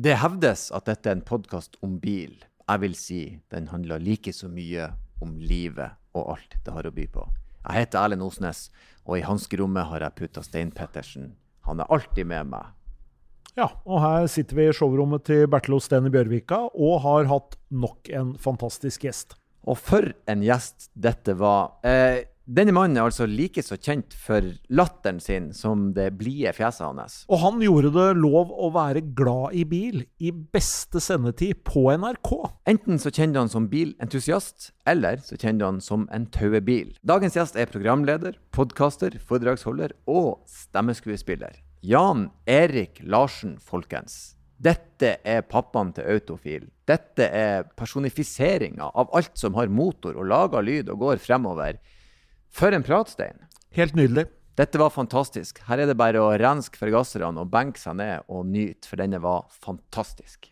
Det hevdes at dette er en podkast om bil. Jeg vil si den handler like så mye om livet og alt det har å by på. Jeg heter Erlend Osnes, og i hanskerommet har jeg putta Stein Pettersen. Han er alltid med meg. Ja, og her sitter vi i showrommet til Bertil Osten i Bjørvika og har hatt nok en fantastisk gjest. Og for en gjest dette var. Eh, denne mannen er altså like så kjent for latteren sin som det blide fjeset hans. Og han gjorde det lov å være glad i bil i beste sendetid på NRK. Enten så kjente han som bilentusiast, eller så kjente han som en tauebil. Dagens gjest er programleder, podkaster, foredragsholder og stemmeskuespiller. Jan Erik Larsen, folkens. Dette er pappaen til Autofil. Dette er personifiseringa av alt som har motor og lager lyd og går fremover. For en pratstein. Helt nydelig. Dette var fantastisk. Her er det bare å renske forgasserne og benke seg ned og nyte, for denne var fantastisk.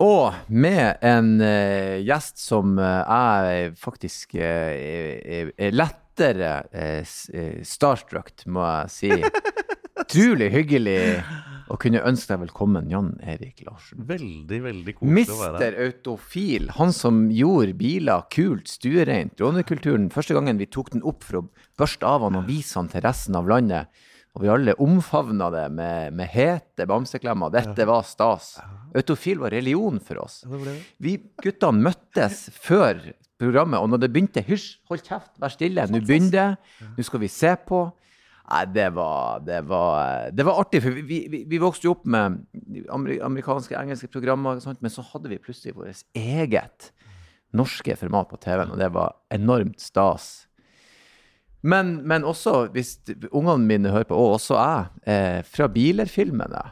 Og med en uh, gjest som uh, jeg faktisk uh, er, er, lettere starstruck, må jeg si. Utrolig hyggelig å kunne ønske deg velkommen, Jan Erik Larsen. Veldig, veldig koselig å være her. Mister Autofil, han som gjorde biler kult, stuereint. Rånekulturen, første gangen vi tok den opp for å børste av han og vise han til resten av landet. Og vi alle omfavna det med, med hete bamseklemmer. Dette var stas. Autofil var religion for oss. Vi guttene møttes før programmet, og når det begynte Hysj, hold kjeft, vær stille, nå begynner det. Nå skal vi se på. Nei, det var, det var, det var artig. For vi, vi, vi, vokste jo opp med amerikanske, engelske programmer, men så hadde vi plutselig vårt eget norske format på TV-en, og det var enormt stas. Men, men, også, hvis ungene mine hører på, og også jeg, eh, fra Biler-filmene.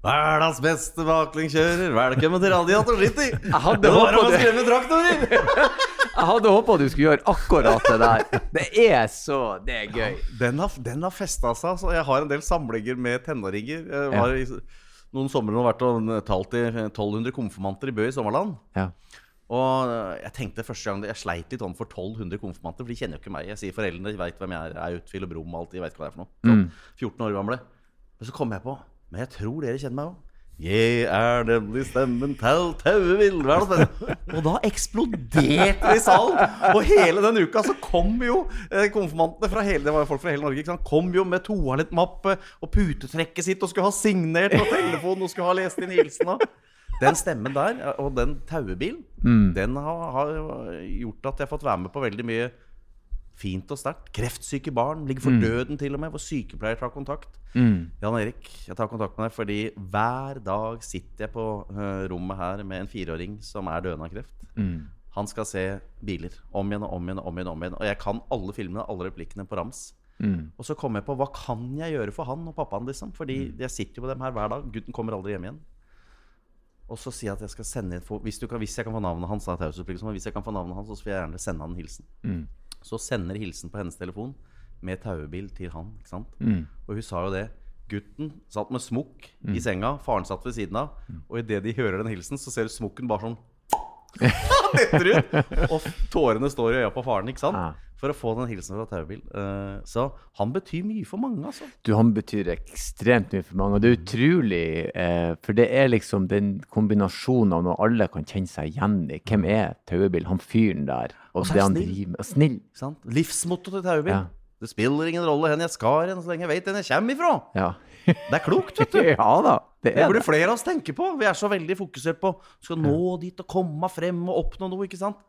Verdens beste baklengkjører, velkommen til Radiator City! Jeg hadde håpa du... Jeg hadde håpa du skulle gjøre akkurat det der. Det er så Det er gøy. Ja, den har, den har festa seg. Altså. jeg har en del samlinger med tenåringer. Var ja. noen somre og vært og talt i 1200 konfirmanter i Bø i Sommerland. Ja. Og jeg tenkte første gang Jeg sleit litt om for 1200 konfirmanter, for de kjenner jo ikke meg. Jeg sier foreldrene de veit hvem jeg er. Jeg er utfil og brom og alt. De veit hva det er for noe. Så, 14 år gamle. Men så kom jeg på Men jeg tror dere kjenner meg òg. Jeg er nemlig stemmen til Tauevill. Og da eksploderte det i salen! Og hele den uka så kom jo eh, konfirmantene fra hele Det var jo folk fra hele Norge. Ikke sant? Kom jo med toalettmappe og putetrekket sitt og skulle ha signert på telefonen og skulle ha lest inn hilsena. Den stemmen der, og den tauebilen, mm. den har, har, gjort at jeg har fått være med på veldig mye fint og sterkt. Kreftsyke barn ligger for mm. døden til og med, hvor sykepleier tar kontakt. Mm. Jan Erik, jeg tar kontakt med deg fordi hver dag sitter jeg på uh, rommet her med en fireåring som er døende av kreft. Mm. Han skal se biler om igjen og om igjen og om igjen. Og om igjen Og jeg kan alle filmene, alle replikkene på rams. Mm. Og så kommer jeg på hva kan jeg gjøre for han og pappaen, liksom? Fordi mm. jeg sitter jo på dem her hver dag. Gutten kommer aldri hjem igjen. Og så sier jeg at jeg skal sende hvis, kan, hvis, jeg kan få navnet hans, hvis jeg kan få navnet hans, så vil jeg gjerne sende han en hilsen. Så sender hilsen på hennes telefon med taubil til han. ikke sant? Mm. Og hun sa jo det. Gutten satt med smokk mm. i senga, faren satt ved siden av. Mm. Og idet de hører den hilsen, så ser du smokken bare sånn detter ut. Og tårene står i øya på faren. ikke sant? Ja for å få den hilsenen fra Taubil. Uh, så han betyr mye for mange, altså. Du, han betyr ekstremt mye for mange. Og det er utrolig, uh, for det er liksom den kombinasjonen av når alle kan kjenne seg igjen i hvem er Taubil, han fyren der, og, og det han snill. driver med. Snill. Sant? Livsmotto til Taubil. Ja. Det spiller ingen rolle hvor jeg skal hen, så lenge jeg vet hvor jeg kommer ifra. Ja. Det er klokt, vet du. ja da, det, det burde flere av oss tenke på. Vi er så veldig fokusert på skal nå dit og komme frem og oppnå noe. ikke sant?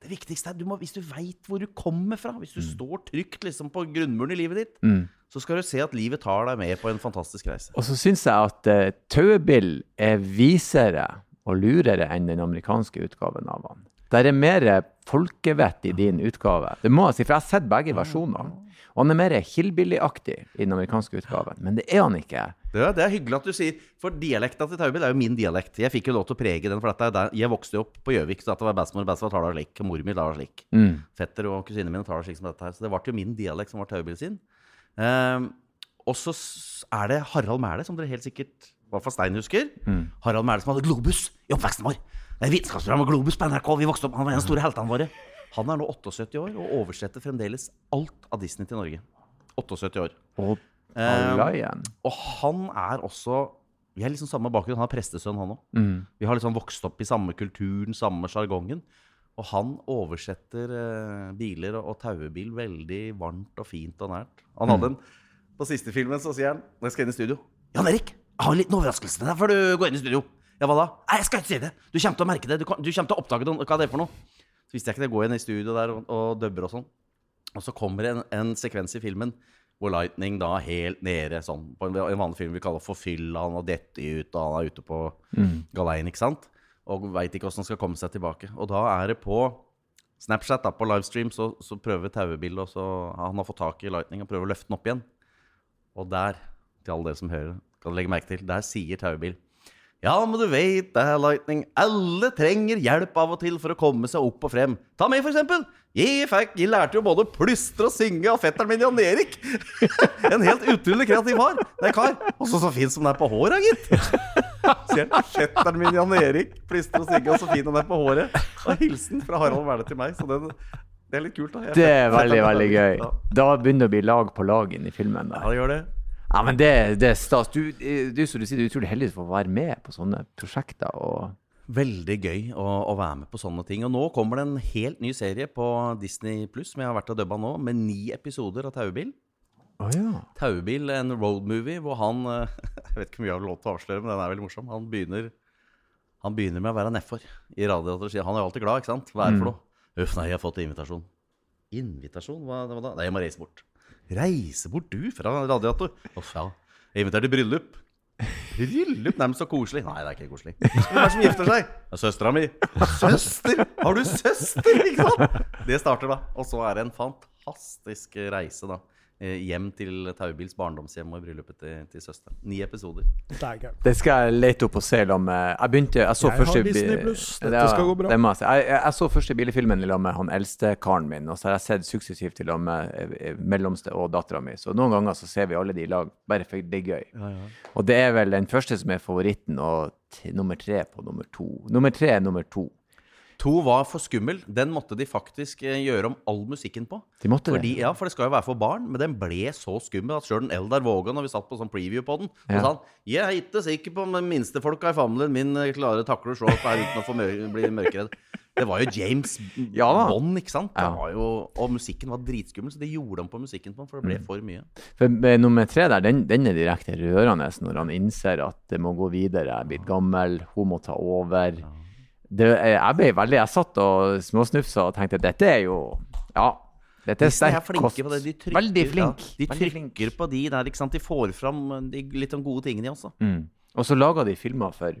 Det viktigste er du må, hvis du veit hvor du kommer fra, hvis du mm. står trygt liksom, på grunnmuren i livet ditt, mm. så skal du se at livet tar deg med på en fantastisk reise. Og så syns jeg at uh, Tauebill er visere og lurere enn den amerikanske utgaven av han. Det er mer folkevett i din utgave. Det må jeg si, for jeg har sett begge versjonene. Og han er mer hillbilly-aktig i den amerikanske utgaven. Men det er han ikke. Det er, det er hyggelig at du sier For dialekta til Taubil er jo min dialekt. Jeg fikk jo lov til å prege den. For der, jeg vokste jo opp på Gjøvik, så dette var bestemor og bestefar taler slik. Og mor mi taler slik. Mm. Fetter og kusinene mine taler slik som dette her. Så det ble jo min dialekt som var Taubil sin. Um, og så er det Harald Mæhle, som dere helt sikkert i hvert fall Stein husker. Mm. Harald Mæhle som hadde Globus i oppveksten vår. Det er vitenskapsprogrammet Globus på NRK. Vi vokste opp, Han var en av de store heltene våre. Han er nå 78 år og oversetter fremdeles alt av Disney til Norge. 78 år. Og um. Og han er også Vi er liksom samme bakgrunn. Han er prestesønn, han òg. Mm. Vi har liksom vokst opp i samme kulturen, samme sjargongen. Og han oversetter uh, biler og, og tauebil veldig varmt og fint og nært. Han hadde en På siste filmen så sier han når jeg skal inn i studio Jan Erik, jeg har en liten overraskelse til deg før du går inn i studio. Ja, hva da? Nei, jeg skal ikke si det. Du kommer til å merke det. Du, du kommer til å oppdage det, hva det er for noe. Så visste jeg ikke det. Gå inn i studio der og, og dubber og sånn. Og så kommer det en, en sekvens i filmen hvor Lightning da helt nede sånn, på en, en vanlig film vi kaller for fyll. Han har dettet ut, og han er ute på galeien, ikke sant? Og veit ikke åssen han skal komme seg tilbake. Og da er det på Snapchat, da, på livestream, så, så prøver tauebildet, og så han har fått tak i Lightning og prøver å løfte den opp igjen. Og der, til alle dere som hører, kan du legge merke til, der sier tauebil ja, men du vet det, Lightning. Alle trenger hjelp av og til for å komme seg opp og frem. Ta meg, for eksempel. Jeg, fikk, jeg lærte jo både å plystre og synge av fetteren min Jan Erik. en helt utrolig kreativ far. Nei, kar. Og så fin som den er på håret, gitt. Ser. Fetteren min Jan Erik plystre og synge, og så fin han er på håret. Og hilsen fra Harald Wæle til meg. Så den, det er litt kult, da. Jeg- Det er veldig, veldig gøy. Da begynner det å bli lag på lag inn i filmen. ja, det gjør det. Ja, men det, det er stas. Du, eh, du, som du sier, du er utrolig heldig for å være med på sånne prosjekter. og... Veldig gøy å, å være med på sånne ting. Og nå kommer det en helt ny serie på Disney Pluss som jeg har vært og dubba nå, med ni episoder av Taubil. Oh, ja. Taubil, en roadmovie hvor han Jeg vet ikke om jeg har lov til å avsløre, men den er veldig morsom. Han begynner, han begynner med å være nedfor i radioen. Han er jo alltid glad, ikke sant? Hva er det for noe? Uff, nei, jeg har fått invitasjon. Invitasjon? Hva, hva da? Nei, jeg må reise bort. Reise bort, du, fra radiator? Uff, ja. Jeg er invitert til bryllup. Bryllup? Nei, men så koselig. Nei, det er ikke koselig. Hvem er det som gifter seg? Det er søstera mi. Søster? Har du søster? Ikke sant? Det starter da. Og så er det en fantastisk reise, da. Eh, Hjem til Taubils barndomshjem og i bryllupet til, til søsteren. Ni episoder. Det skal jeg lete opp og se. Jeg begynte Jeg så Jeg har første Disney Plus. Dette det, skal gå bra. Det må jeg, si. jeg, jeg, jeg så første bilfilmen i lag med han eldste karen min, og så har jeg sett suksessivt til lag med eh, mellomste og dattera mi. Så noen ganger så ser vi alle de i lag, bare for det er gøy. Og det er vel den første som er favoritten, og t nummer tre på nummer to. Nummer tre er nummer to. To var for skummel. Den måtte de faktisk eh, gjøre om all musikken på. De måtte Fordi, det. ja, for det skal jo være for barn, men den ble så skummel at sjøl Eldar Vågan, når vi satt på sånn preview på den, Ja. sa han Jeg er ikke sikker på om de minste folka i familien min eh, klarer å takle å slå opp her uten å få mør bli mørkeredd. Det var jo James Ja. Bond, ikke sant? Det Ja. var jo, og musikken var dritskummel, så de gjorde om på musikken på den, for det Mm. ble for mye. For nummer tre der, den, den er direkte rørende når han innser at det må gå videre. Jeg er blitt gammel, hun må ta over. Det, jeg ble veldig Jeg satt og småsnufsa og tenkte dette er jo Ja. Dette er er sterk kost. på det. De trykker, Veldig flink. Ja, de Veldig flink. på de der. De får fram de litt de gode tingene i oss. Mm. Og så lager de filmer for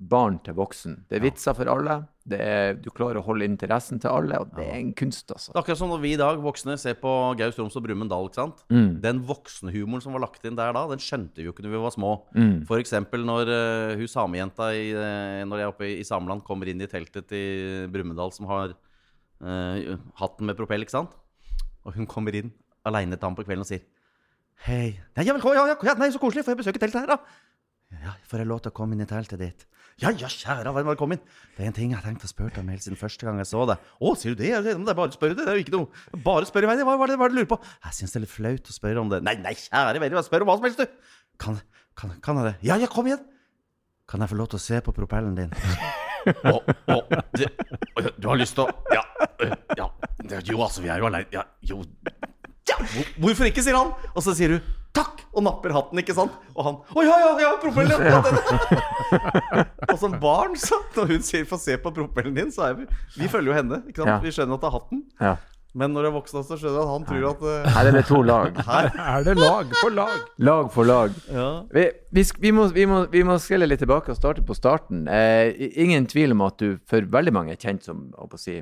barn til voksen. Det er vitser for alle. Det er, du klarer å holde interessen til alle, og det er en kunst, altså. Det er akkurat som når vi i dag, voksne, ser på Gaus Roms og Brumunddal. ikke sant? Mm. Den voksenhumoren som var lagt inn der da, den skjønte vi jo ikke når vi var små. Mm. For eksempel når uh, hun samejenta i, eh, når jeg er oppe i, i Sameland, kommer inn i teltet til Brumunddal, som har uh, hatten med propell, ikke sant? Og hun kommer inn aleine til ham på kvelden og sier Hei. Nei, ja, velkommen, ja, ja, nei, så koselig. Får jeg besøke teltet her, da? Ja, får jeg lov til å komme inn i teltet ditt? Ja, ja, kjære venn, velkommen. Det er en ting jeg har tenkt å spørre deg om helt siden første gang jeg så deg. Å, sier du det? Det er bare å spørre det. Det er jo ikke noe Bare spør i vei. Hva, er det, hva er det du lurer på? Jeg syns det er litt flaut å spørre om det. Nei, nei, kjære venn, spør om hva som helst, du. Kan, kan, kan jeg det? Ja, ja, kom igjen. Kan jeg få lov til å se på propellen din? Å, å, du, du har lyst til å Ja. ja. Jo, altså, vi er jo aleine. Ja, jo ja, Hvorfor ikke, sier han. Og så sier du takk, og napper hatten, ikke sant? Og han å ja, ja, ja, propellen. Ja. og som barn, så når hun sier 'få se på propellen din', så er vi Vi følger jo henne. ikke sant? Ja. Vi skjønner at det er hatten. Ja. Men når du er voksen, så skjønner du at han tror at uh... Her er det to lag. Her Er det lag for lag? Lag for lag. ja. Vi, vi, vi, må, vi, må, vi må skrelle litt tilbake og starte på starten. Eh, ingen tvil om at du for veldig mange er kjent som å si,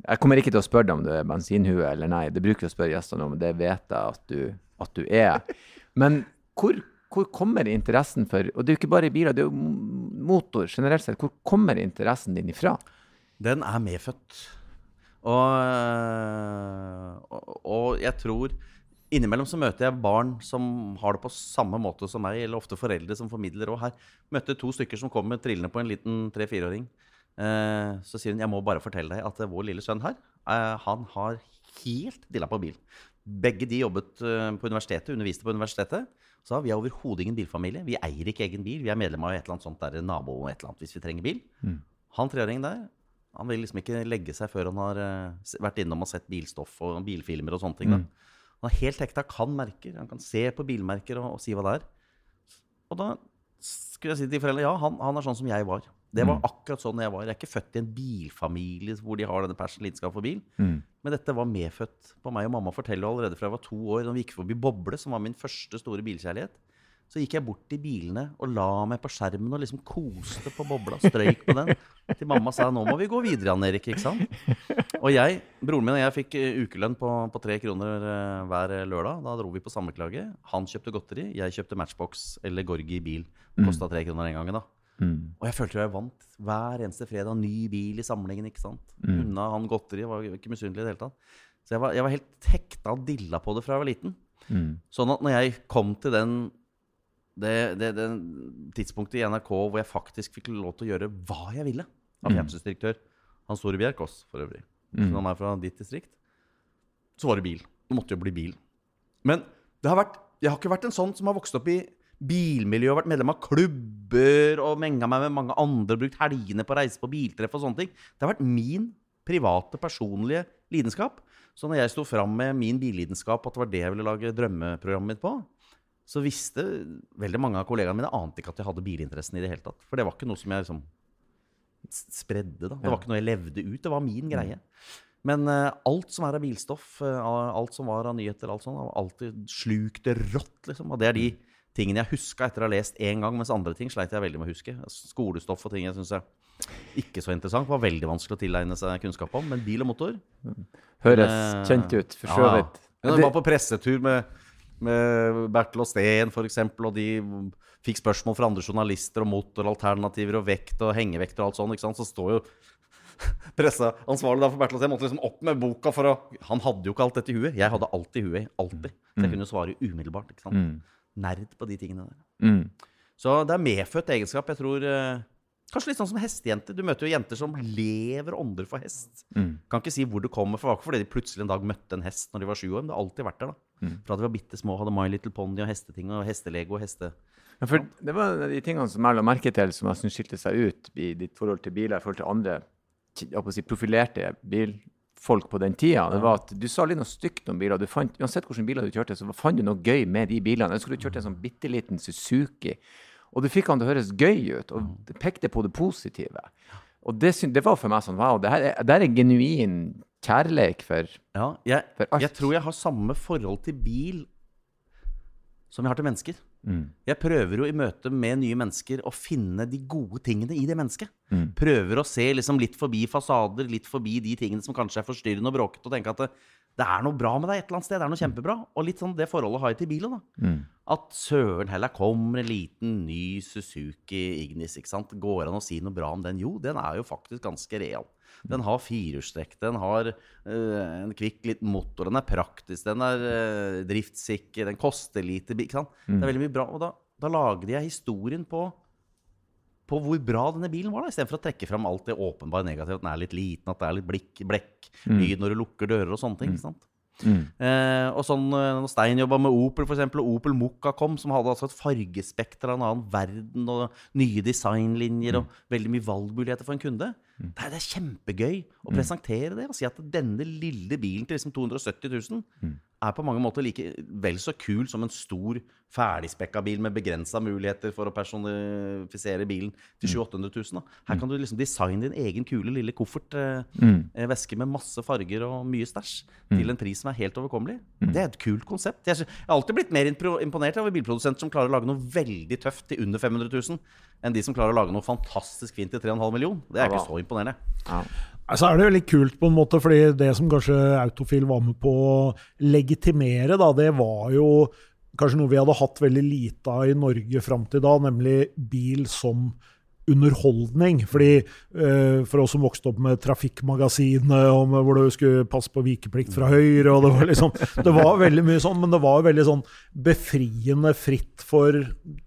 Jeg kommer ikke til å spørre deg om du er bensinhue eller nei, det bruker jeg å spørre gjestene om, det vet jeg at du, at du er. Men hvor, hvor kommer interessen for Og det er jo ikke bare i biler, det er jo motor generelt sett. Hvor kommer interessen din ifra? Den er medfødt. Og, øh, og, jeg tror Innimellom så møter jeg barn som har det på samme måte som meg, eller ofte foreldre som formidler. Og her møtte to stykker som kommer trillende på en liten tre-fireåring. Eh, så sier hun jeg må bare fortelle deg at vår lille sønn her, eh, han har helt dilla på bil. Begge de jobbet eh, på universitetet, underviste på universitetet. Så vi er overhodet ingen bilfamilie. Vi eier ikke egen bil. Vi er medlem av et eller annet sånt der nabo et eller annet hvis vi trenger bil. Mm. Han treåringen der, han vil liksom ikke legge seg før han har vært innom og sett bilstoff og bilfilmer og sånne ting. Mm. Han er helt hekta, kan merker. Han kan se på bilmerker og, og, si hva det er. Og da skulle jeg si til foreldrene ja, han, han er sånn som jeg var. Det var mm. akkurat sånn jeg var. Jeg er ikke født i en bilfamilie hvor de har denne passion lidenskap for bil. Mm. Men dette var medfødt på meg. Og mamma forteller allerede fra jeg var to år, da vi gikk forbi Boble, som var min første store bilkjærlighet, så gikk jeg bort til bilene og la meg på skjermen og liksom koste på bobla. Strøyk på den. Til mamma sa nå må vi gå videre, Jan Erik. ikke sant? Og jeg, broren min og jeg fikk eh, ukelønn på, på tre kroner eh, hver lørdag. Da dro vi på sammenklage. Han kjøpte godteri, jeg kjøpte Matchbox eller Gorgi bil. Kosta tre kroner den gangen. da. Mm. Og jeg følte jeg vant hver eneste fredag. Ny bil i samlingen. ikke sant? Mm. Unna han godteri. Var ikke misunnelig i det hele tatt. Så jeg var, jeg var helt hekta og dilla på det fra jeg var liten. Mm. Sånn at når jeg kom til den det, det, det, tidspunktet i NRK hvor jeg faktisk fikk lov til å gjøre hva jeg ville av mm. fjernsynsdirektør Hans Store Bjerkås, for øvrig. Mm. Han er fra ditt distrikt. Så var det bil. Det måtte jo bli bil. Men det har vært, jeg har ikke vært en sånn som har vokst opp i bilmiljø og vært medlem av klubber og menga meg med mange andre, brukt helgene på å reise på biltreff og sånne ting. Det har vært min private, personlige lidenskap. Så når jeg sto fram med min billidenskap, at det var det jeg ville lage drømmeprogrammet mitt på, så visste veldig mange av kollegaene mine ante ikke at jeg hadde bilinteressen i det hele tatt. For det var ikke noe som jeg liksom spredde. da. Det var ikke noe jeg levde ut. Det var min greie. Men uh, alt som er av bilstoff, uh, alt som var av nyheter, alt sånt, har alltid slukt det rått. liksom. Og det er de tingene jeg huska etter å ha lest én gang, mens andre ting sleit jeg veldig med å huske. Skolestoff og ting jeg syns er ikke så interessant. Var veldig vanskelig å tilegne seg kunnskap om. Men bil og motor Høres eh, kjent ut, for så vidt. Ja, jeg var på pressetur med, med Bertil og Steen, f.eks., og de fikk spørsmål fra andre journalister om motoralternativer og vekt og hengevekter og alt sånt. ikke sant? Så står jo presseansvarlig for Bertil og Steen måtte liksom opp med boka for å Han hadde jo ikke alt dette i huet. Jeg hadde alt i huet. Alltid. Så jeg mm. kunne svare umiddelbart. ikke sant? Mm nerd på de tingene der. Mm. Så det er medfødt egenskap. Jeg tror eh, Kanskje litt sånn som hestejenter. Du møter jo jenter som lever ånder for hest. Mm. Kan ikke si hvor det kommer fra. Fordi de plutselig en dag møtte en hest når de var sju år. Men det har alltid vært der. da. Mm. Fra de var bitte små, hadde My Little Pony og hesteting og hestelego og heste... Ja, for det var de tingene som jeg la merke til som jeg synes skilte seg ut i ditt forhold til biler i forhold til andre jeg si, profilerte bil, folk på den tida. Det var at Du sa litt noe stygt om biler. Du fant, uansett hvilke biler du kjørte, så fant du noe gøy med de bilene. Jeg skulle du kjørte en sånn bitte liten Suzuki, og du fikk han til å høres gøy ut, og det pekte på det positive. Og det, det var for meg sånn Wow, det her er, det er genuin kjærleik for, ja, jeg, for alt. Jeg tror jeg har samme forhold til bil som jeg har til mennesker. Mm. Jeg prøver jo i møte med nye mennesker å finne de gode tingene i det mennesket. Mm. Prøver å se liksom litt forbi fasader, litt forbi de tingene som kanskje er forstyrrende og bråkete, og tenke at det, det, er noe bra med deg et eller annet sted. Det er noe kjempebra. Og litt sånn det forholdet har jeg til bilen. da. Mm. At søren heller kommer en liten ny Suzuki Ignis. ikke sant? Går an å si noe bra om den? Jo, den er jo faktisk ganske real. Den har firehjulstrekk, den har uh, en kvikk liten motor, den er praktisk, den er uh, driftssikker, den koster lite. Ikke sant? Mm. Det er veldig mye bra. Og da, da lagde jeg historien på, på hvor bra denne bilen var, istedenfor å trekke fram alt det åpenbare negative. At den er litt liten, at det er litt blikk, blekk, mm. lyd mm. når du lukker dører og sånne ting. ikke sant? Mm. Eh, og sånn eh, når Stein jobba med Opel, for eksempel, og Opel Mokka kom, som hadde altså et fargespekter av en annen verden, og nye designlinjer mm. og veldig mye valgmuligheter for en kunde. Mm. Det, er, det, er, kjempegøy å mm. presentere det og si at denne lille bilen til liksom 270 000 mm. Er på mange måter like vel så kul som en stor ferdigspekka bil med begrensa muligheter for å personifisere bilen til 700 000. Da. Her kan du liksom designe din egen kule lille koffert, eh, mm. Eh, veske med masse farger og mye stæsj, mm. til en pris som er helt overkommelig. Mm. Det er et kult konsept. Jeg har alltid blitt mer imponert over bilprodusenter som klarer å lage noe veldig tøft til under 500 000, enn de som klarer å lage noe fantastisk fint til 3,5 millioner. Det er ikke så imponerende. Ja. Så er det veldig kult, på en måte, fordi det som kanskje Autofil var med på å legitimere, da, det var jo kanskje noe vi hadde hatt veldig lite av i Norge fram til da, nemlig bil som underholdning. Fordi uh, For oss som vokste opp med Trafikkmagasinet, hvor du skulle passe på vikeplikt fra høyre og Det var liksom, det var veldig mye sånn, men det var veldig sånn befriende fritt for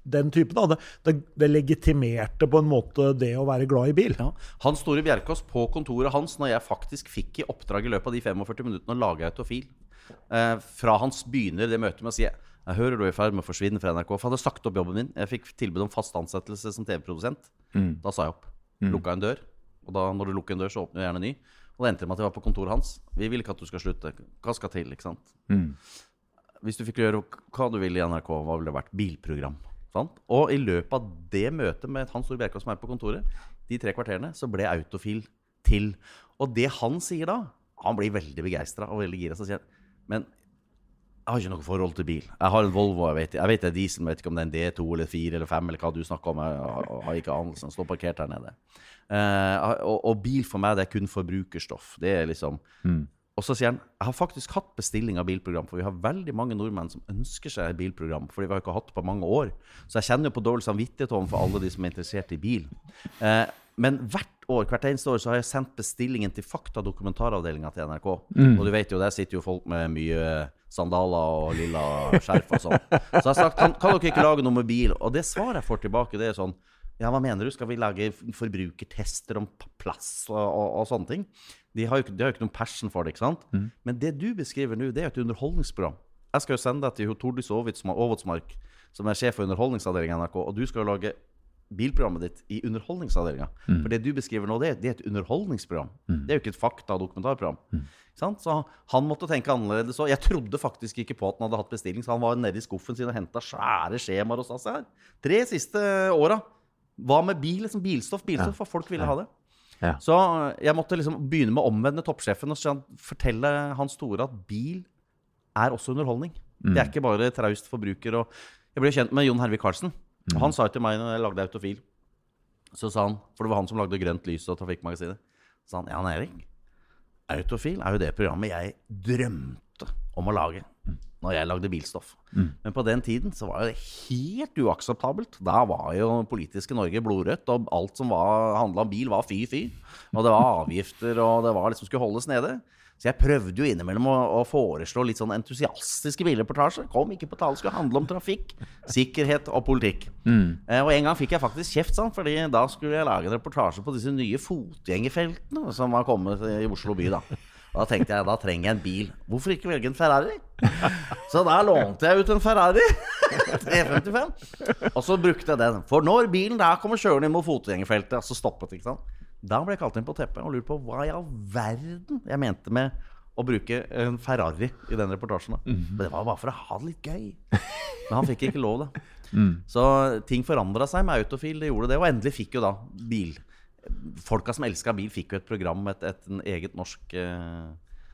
den typen. Det, det, det legitimerte på en måte det å være glad i bil. Ja. Hans Store Bjerkås på kontoret hans, når jeg faktisk fikk i oppdrag i løpet av de 45 minuttene å lage autofil, uh, fra hans begynner det møtet med å si jeg hører du er i ferd med å forsvinne fra NRK. For jeg hadde sagt opp jobben min. Jeg fikk tilbud om fast ansettelse som TV-produsent. Mm. Da sa jeg opp. Mm. Lukka en dør. Og da, når du lukker en dør, så åpner du gjerne en ny. Og det endte med at jeg var på kontoret hans. Vi vil ikke at du skal slutte. Hva skal til? ikke sant? Mm. Hvis du fikk gjøre hva du ville i NRK, hva ville det vært? Bilprogram. Sant? Og i løpet av det møtet med Hans Ord Bjerkås som er på kontoret, de tre kvarterene, så ble Autofil til. Og det han sier da Han blir veldig begeistra og veldig gira. Men jeg har ikke noe forhold til bil. Jeg har en Volvo. Jeg vet, jeg vet det er diesel, vet ikke om det er en D2 eller 4 eller 5 eller hva du snakker om. Jeg har ikke anelse. Den står parkert her nede. Uh, og, og, bil for meg, det er kun forbrukerstoff. Det er liksom mm. Og så sier han jeg har faktisk hatt bestilling av bilprogram, for vi har veldig mange nordmenn som ønsker seg bilprogram, fordi vi har ikke hatt det på mange år. Så jeg kjenner jo på dårlig samvittighet overfor alle de som er interessert i bil. Uh, men hvert år, hvert eneste år så har jeg sendt bestillingen til Fakta dokumentaravdelinga til NRK. Mm. Og du vet jo, der sitter jo folk med mye sandaler og lilla skjerf og sånn. Så jeg har sagt kan, kan dere ikke lage noe med bil? Og det svaret jeg får tilbake, det er sånn Ja, hva mener du? Skal vi lage forbrukertester om plass og, og, og sånne ting? De har, jo, de har jo ikke noen passion for det, ikke sant? Mm. Men det du beskriver nå, det er et underholdningsprogram. Jeg skal jo sende deg til Tordis Aavotsmark, som er sjef for underholdningsavdelingen i NRK, og du skal jo lage bilprogrammet ditt i Underholdningsavdelinga. Mm. For det du beskriver nå, det, det er et underholdningsprogram. Mm. Det er jo ikke et fakta- og dokumentarprogram. Mm. Så han måtte tenke annerledes òg. Jeg trodde faktisk ikke på at han hadde hatt bestilling, så han var nede i skuffen sin og henta svære skjemaer og sa seg her. Tre siste åra. Hva med bil? Liksom bilstoff, bilstoff, for folk ville ha det. Ja. Så jeg måtte liksom begynne med å omvende toppsjefen og fortelle Hans Tore at bil er også underholdning. Det er mm. ikke bare traust forbruker. Og jeg ble kjent med Jon Hervik Karlsen. Mm. han sa til meg når jeg lagde Autofil, så sa han, for det var han som lagde Grønt lys og Trafikkmagasinet, så sa han Jan Erik, Autofil er jo det programmet jeg drømte om å lage når jeg lagde bilstoff. Mm. Men på den tiden så var det helt uakseptabelt. Da var jo politiske Norge blodrødt, og alt som handla om bil, var fy-fy. Og det var avgifter, og det var liksom skulle holdes nede. Så jeg prøvde jo innimellom å, å foreslå litt sånn entusiastiske bilreportasjer. Kom ikke på tale, skulle handle om trafikk, sikkerhet og politikk. Mm. Eh, og en gang fikk jeg faktisk kjeft, sånn, fordi da skulle jeg lage en reportasje på disse nye fotgjengerfeltene som var kommet i Oslo by. da. Og da tenkte jeg da trenger jeg en bil. Hvorfor ikke velge en Ferrari? Så da lånte jeg ut en Ferrari 355. Og så brukte jeg den. For når bilen der kommer kjørende inn mot fotgjengerfeltet, så stoppet ikke sant? Da ble jeg kalt inn på teppet og lurte på hva i all verden jeg mente med å bruke en Ferrari i den reportasjen. Mm -hmm. Men det var bare for å ha det litt gøy. Men han fikk ikke lov, da. Mm. Så ting forandra seg med Autofil. Det gjorde det. Og endelig fikk jo da bil Folka som elska bil, fikk jo et program, et, et, et eget norsk eh,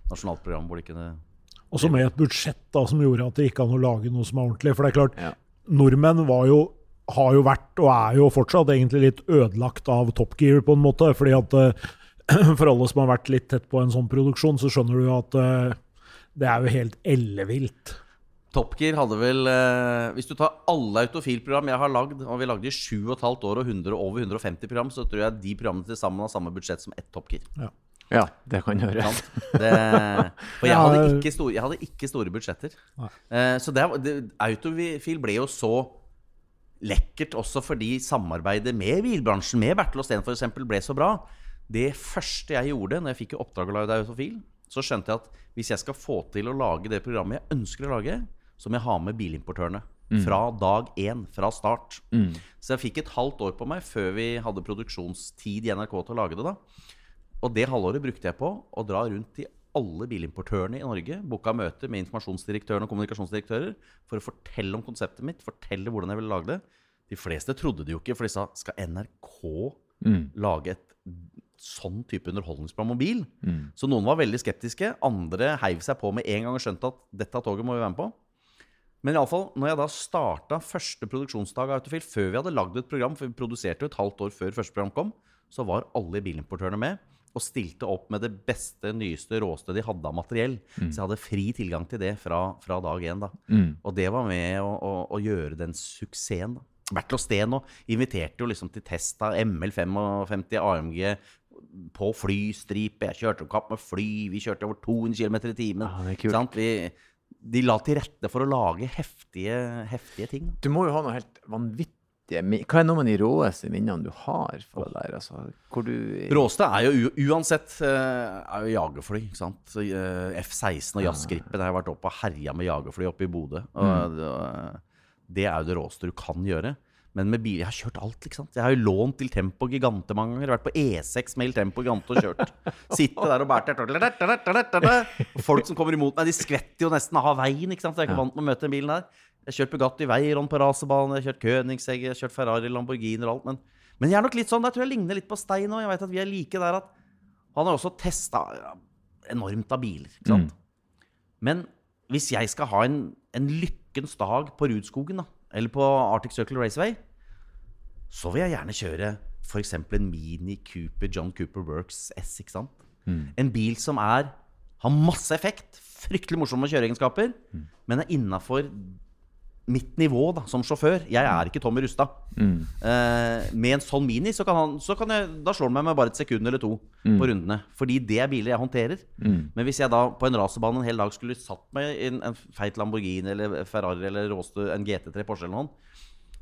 nasjonalt program hvor de kunne Også med et budsjett da, som gjorde at det gikk an å lage noe som er ordentlig. For det er klart, ja. nordmenn var jo har jo vært, og er jo fortsatt, egentlig litt ødelagt av Top Gear, på en måte. fordi at uh, For alle som har vært litt tett på en sånn produksjon, så skjønner du jo at uh, det er jo helt ellevilt. Top Gear hadde vel uh, Hvis du tar alle autofilprogram jeg har lagd, og vi lagde i 7,5 år og 100, over 150 program, så tror jeg de programmene til sammen har samme budsjett som ett Top Gear. Ja. Ja, det kan gjøre. Det, for jeg hadde, ikke store, jeg hadde ikke store budsjetter. Uh, så det, det, Autofil ble jo så lekkert også fordi samarbeidet med bilbransjen, med Bertel og Steen f.eks., ble så bra. Det første jeg gjorde når jeg fikk oppdrag å lage Autofil, så skjønte jeg at hvis jeg skal få til å lage det programmet jeg ønsker å lage, så må jeg ha med bilimportørene. Mm. Fra dag én, fra start. Mm. Så jeg fikk et halvt år på meg før vi hadde produksjonstid i NRK til å lage det. da Og det halvåret brukte jeg på å dra rundt i alle bilimportørene i Norge. Booka møter med informasjonsdirektøren og kommunikasjonsdirektører for å fortelle om konseptet mitt, fortelle hvordan jeg ville lage det. De fleste trodde det jo ikke, for de sa skal NRK mm. lage et sånn type underholdningsprogram om bil? Mm. Så noen var veldig skeptiske. Andre heiv seg på med en gang og skjønte at dette toget må vi være med på. Men iallfall, når jeg da starta første produksjonsdag av Autofil, før vi hadde lagd et program, for vi produserte jo et halvt år før første program kom, så var alle bilimportørene med og stilte opp med det beste, nyeste, råeste de hadde av materiell. Mm. Så jeg hadde fri tilgang til det fra, fra dag én. Mm. Og det var med å, å, å, gjøre den suksessen. da. vært Steen Sten inviterte jo liksom til test av ML55 AMG på flystripe. Jeg kjørte kapp med fly. Vi kjørte over 200 km i timen. Ja, det er kult. Vi, de la til rette for å lage heftige, heftige ting. Du må jo ha noe helt vanvittig hva er noen av de råeste minnene du har fra der? Altså, du Råeste er jo uansett eh, er jo jagerfly. ikke sant? Eh, F-16 og jazzgripe. Det har jeg vært oppe og herja med jagerfly oppe i Bodø. Mm. Det er jo det råeste du kan gjøre. Men med bil Jeg har kjørt alt. ikke sant? Jeg har jo lånt til Tempo Gigante mange ganger. Vært på E6 med Tempo Gigante og kjørt. Sitte der og bært Folk som kommer imot meg, de skvetter jo nesten av veien. ikke sant? Jeg er ikke vant med å møte den bilen der. Jeg har kjørt Bugatti Veyron på raserbane, jeg har kjørt Königsegg, jeg har kjørt Ferrari, Lamborghini og alt. Men, men jeg er nok litt sånn, der tror jeg ligner litt på Stein òg. Jeg vet at vi er like der at han har også testa enormt av biler. ikke sant? Mm. Men hvis jeg skal ha en, en lykkens dag på Rudskogen, da, eller på Arctic Circle Raceway, så vil jeg gjerne kjøre f.eks. en Mini Cooper John Cooper Works S. ikke sant? Mm. En bil som er, har masse effekt, fryktelig morsomme kjøreegenskaper, mm. men er innafor mitt nivå da, som sjåfør. Jeg er ikke Tommy Rustad. Mm. Eh, med en sånn Mini så kan han, så kan jeg, da slår han meg med bare et sekund eller to mm. på rundene. Fordi det er biler jeg håndterer. Mm. Men hvis jeg da på en racerbane en hel dag skulle satt meg i en, en feit Lamborghini eller Ferrari eller Råstø, en GT3 Porsche eller noen,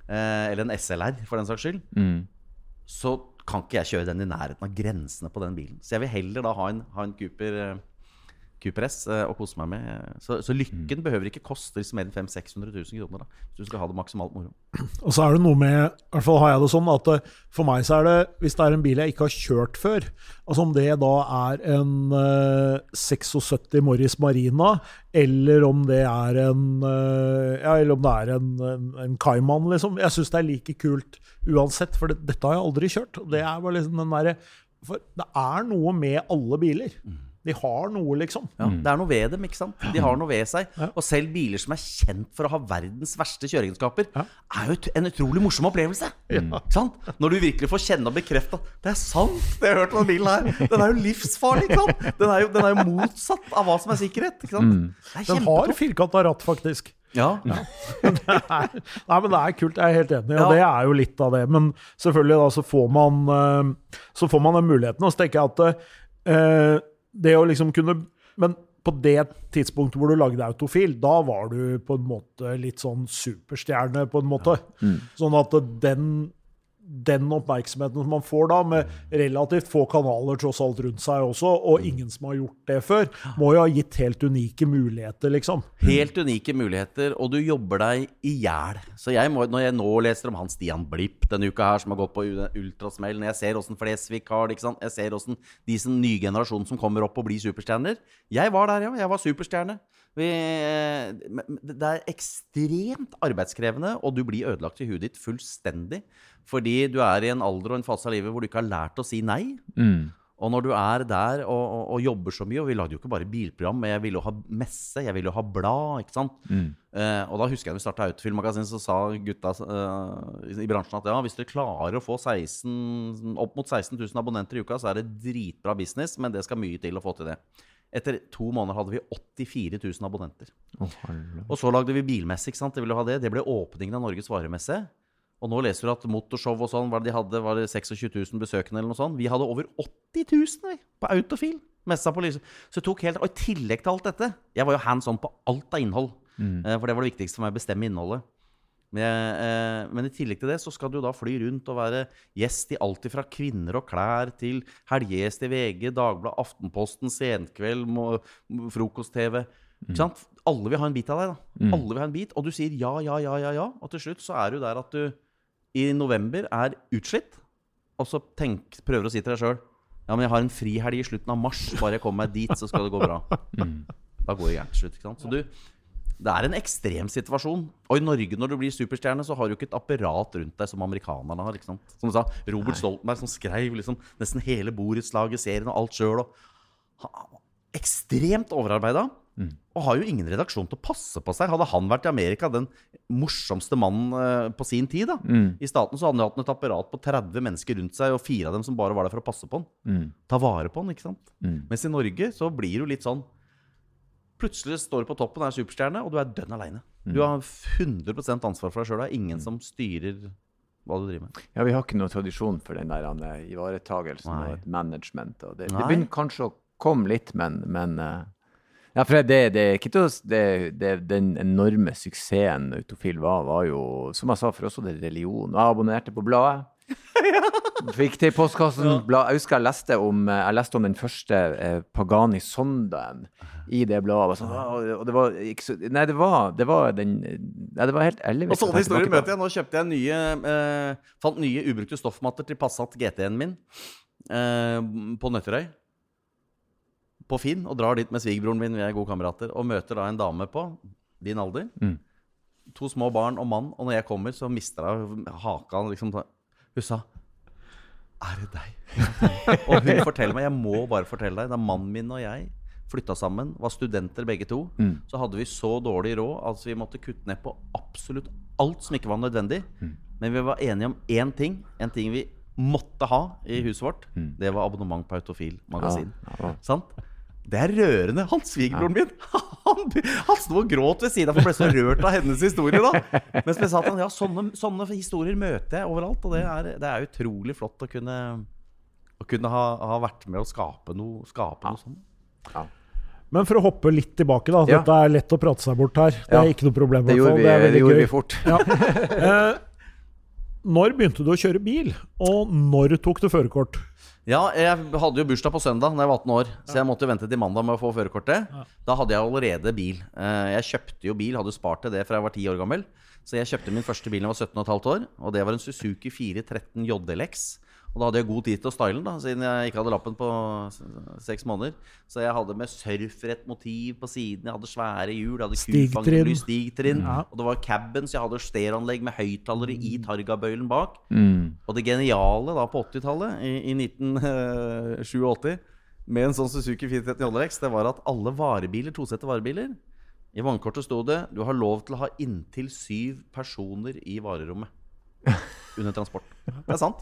eh, eller en SLR for den saks skyld, mm. så kan ikke jeg kjøre den i nærheten av grensene på den bilen. Så jeg vil heller da ha en, ha en Cooper Cooper og eh, kose meg med. Så, så lykken mm. behøver ikke koste liksom mer enn 500 600 000 kroner. da, Hvis du skal ha det maksimalt moro. Og så er det noe med, i hvert fall har jeg det sånn, at eh, for meg så er det, hvis det er en bil jeg ikke har kjørt før, altså om det da er en uh, eh, 76 Morris Marina, eller om det er en uh, ja, eller om det er en, en, en Cayman, liksom. Jeg syns det er like kult uansett, for det, dette har jeg aldri kjørt. Det er bare liksom den der, for det er noe med alle biler. Mm. De har noe, liksom. Ja, det er noe ved dem. ikke sant? De har noe ved seg. Ja. Og selv biler som er kjent for å ha verdens verste kjøreegenskaper, ja. er jo en utrolig morsom opplevelse. Sant? Når du virkelig får kjenne og bekrefte at det er sant, det jeg har hørt om den bilen her. Den er jo livsfarlig. ikke sant? Den er jo, den er jo motsatt av hva som er sikkerhet. ikke sant? Mm. Den har firkanta ratt, faktisk. Ja. ja. det er, nei, men det er kult. Jeg er helt enig. Og ja. det er jo litt av det. Men selvfølgelig, da, så får man, eh, så får man den muligheten. Og så tenker jeg at uh, det å liksom kunne Men på det tidspunktet hvor du lagde Autofil, da var du på en måte litt sånn superstjerne, på en måte. Mm. Sånn at den den oppmerksomheten som man får da, med relativt få kanaler tross alt rundt seg også, og ingen som har gjort det før, må jo ha gitt helt unike muligheter, liksom. Helt unike muligheter, og du jobber deg i hjel. Så jeg må, når jeg nå leser om han Stian Blipp denne uka her, som har gått på ultrasmell, når jeg ser åssen Flesvig har det, ikke sant? jeg ser åssen de som nye generasjonen som kommer opp og blir superstjerner Jeg var der, ja. Jeg var superstjerne. Vi, eh, det er ekstremt arbeidskrevende, og du blir ødelagt i huet ditt fullstendig. Fordi du er i en alder og en fase av livet hvor du ikke har lært å si nei. Mm. Og når du er der og, og, og, jobber så mye Og vi lagde jo ikke bare bilprogram, men jeg ville jo ha messe, jeg ville jo ha blad. ikke sant? Mm. Eh, og da husker jeg da vi starta Autofilmmagasin, så sa gutta eh, i bransjen at ja, hvis dere klarer å få 16, opp mot 16 000 abonnenter i uka, så er det dritbra business, men det skal mye til å få til det. Etter to måneder hadde vi 84 000 abonnenter. Oh, og så lagde vi bilmesse. ikke sant? Det ville ha det. Det ble åpningen av Norges varemesse. Og nå leser du at motorshow og sånn, hva de hadde, var det 26 000 besøkende eller noe sånt. Vi hadde over 80 000 vi, på Autofil. Messa på lyset. Så det tok helt, Og i tillegg til alt dette Jeg var jo hands on på alt av innhold. Mm. Eh, for det var det viktigste for meg, å bestemme innholdet. Men, eh, men, i tillegg til det så skal du da fly rundt og være gjest i alt fra kvinner og klær til helgegjest i VG, Dagbladet, Aftenposten, Senkveld, frokost-TV. Mm. Alle vil ha en bit av deg. da. Mm. Alle vil ha en bit, Og du sier ja, ja, ja, ja, ja. Og til slutt så er du der at du i november er utslitt, og så tenk, prøver å si til deg sjøl Ja, men jeg har en frihelg i slutten av mars. Bare jeg kommer meg dit, så skal det gå bra. Mm. Da går det gærent til slutt. ikke sant? Så du, det er en ekstrem situasjon. Og i Norge, når du blir superstjerne, så har du ikke et apparat rundt deg som amerikanerne har. Liksom. Som du sa, Robert Nei. Stoltenberg som skrev liksom, nesten hele borettslaget, serien og alt sjøl. Ekstremt overarbeida. Mm. Og har jo ingen redaksjon til å passe på seg. Hadde han vært i Amerika den morsomste mannen uh, på sin tid, da, mm. i staten, så hadde han hatt et apparat på 30 mennesker rundt seg, og fire av dem som bare var der for å passe på han. Mm. Ta vare på han, ikke sant. Mm. Mens i Norge så blir det jo litt sånn Plutselig står du på toppen, er superstjerne, og du er dønn aleine. Du har 100% ansvar for deg sjøl. Det er ingen som styrer hva du driver med. Ja, vi har ikke noe tradisjon for den der eh, ivaretagelsen og et management. Og det, det, begynner kanskje å komme litt, men, men uh, ja, for det, det, det, det, Den enorme suksessen Autofil var, var jo, som jeg sa, for også det religion. Jeg abonnerte på bladet. Fikk til postkassen. Ja. Jeg husker jeg leste om, jeg leste om den første eh, Pagani Sondaen i det bladet. Sånn, og det var så Nei, det var, det var den Nei, det var helt ærlig. Og sånne historier møter jeg. Nå kjøpte jeg nye eh, Fant nye ubrukte stoffmatter til Passat GT-en min eh, på Nøtterøy. På Finn. Og drar dit med svigerbroren min, vi er gode kamerater. Og møter da en dame på din alder. Mm. To små barn og mann. Og når jeg kommer, så mister hun haka. Liksom, hun sa Er det deg? og hun forteller meg Jeg må bare fortelle deg. Da mannen min og jeg flytta sammen, var studenter begge to, mm. så hadde vi så dårlig råd at vi måtte kutte ned på absolutt alt som ikke var nødvendig. Mm. Men vi var enige om én ting. En ting vi måtte ha i huset vårt. Mm. Det var abonnement på Autofil magasin. Ja, ja. Det er rørende. Han svigerbroren min han, han sto og gråt ved siden av, for han ble så rørt av hennes historie. da Mens jeg sa at han, ja, sånne, sånne, historier møter jeg overalt. Og det er, det er utrolig flott å kunne, å kunne ha, ha, vært med å skape noe, skape noe sånt. Ja. Men for å hoppe litt tilbake, da. Ja. Dette er lett å prate seg bort her. Det er ikke noe problem. Det gjorde, vi, det det gjorde vi, fort. Ja. Eh, når begynte du å kjøre bil, og når tok du førerkort? Ja, jeg hadde jo bursdag på søndag da jeg var 18 år, så jeg måtte vente til mandag med å få førerkortet. Da hadde jeg allerede bil. Eh, jeg kjøpte jo bil, hadde spart til det fra jeg var 10 år gammel. Så jeg kjøpte min første bil da jeg var 17,5 år, og det var en Suzuki 413 JLX. Og da hadde jeg god tid til å style den, da, siden jeg ikke hadde lappen på seks måneder. Så jeg hadde med surfrett motiv på siden, jeg hadde svære hjul, jeg hadde stigtrinn, stigtrinn ja. og det var cabins, så jeg hadde stereoanlegg med høyttalere i targabøylen bak. Mm. Og det geniale da på 80-tallet, i, i 1987, med en sånn Suzuki 430 JLX, det var at alle varebiler, tosette varebiler I vannkortet sto det du har lov til å ha inntil syv personer i varerommet under transport. Det er sant.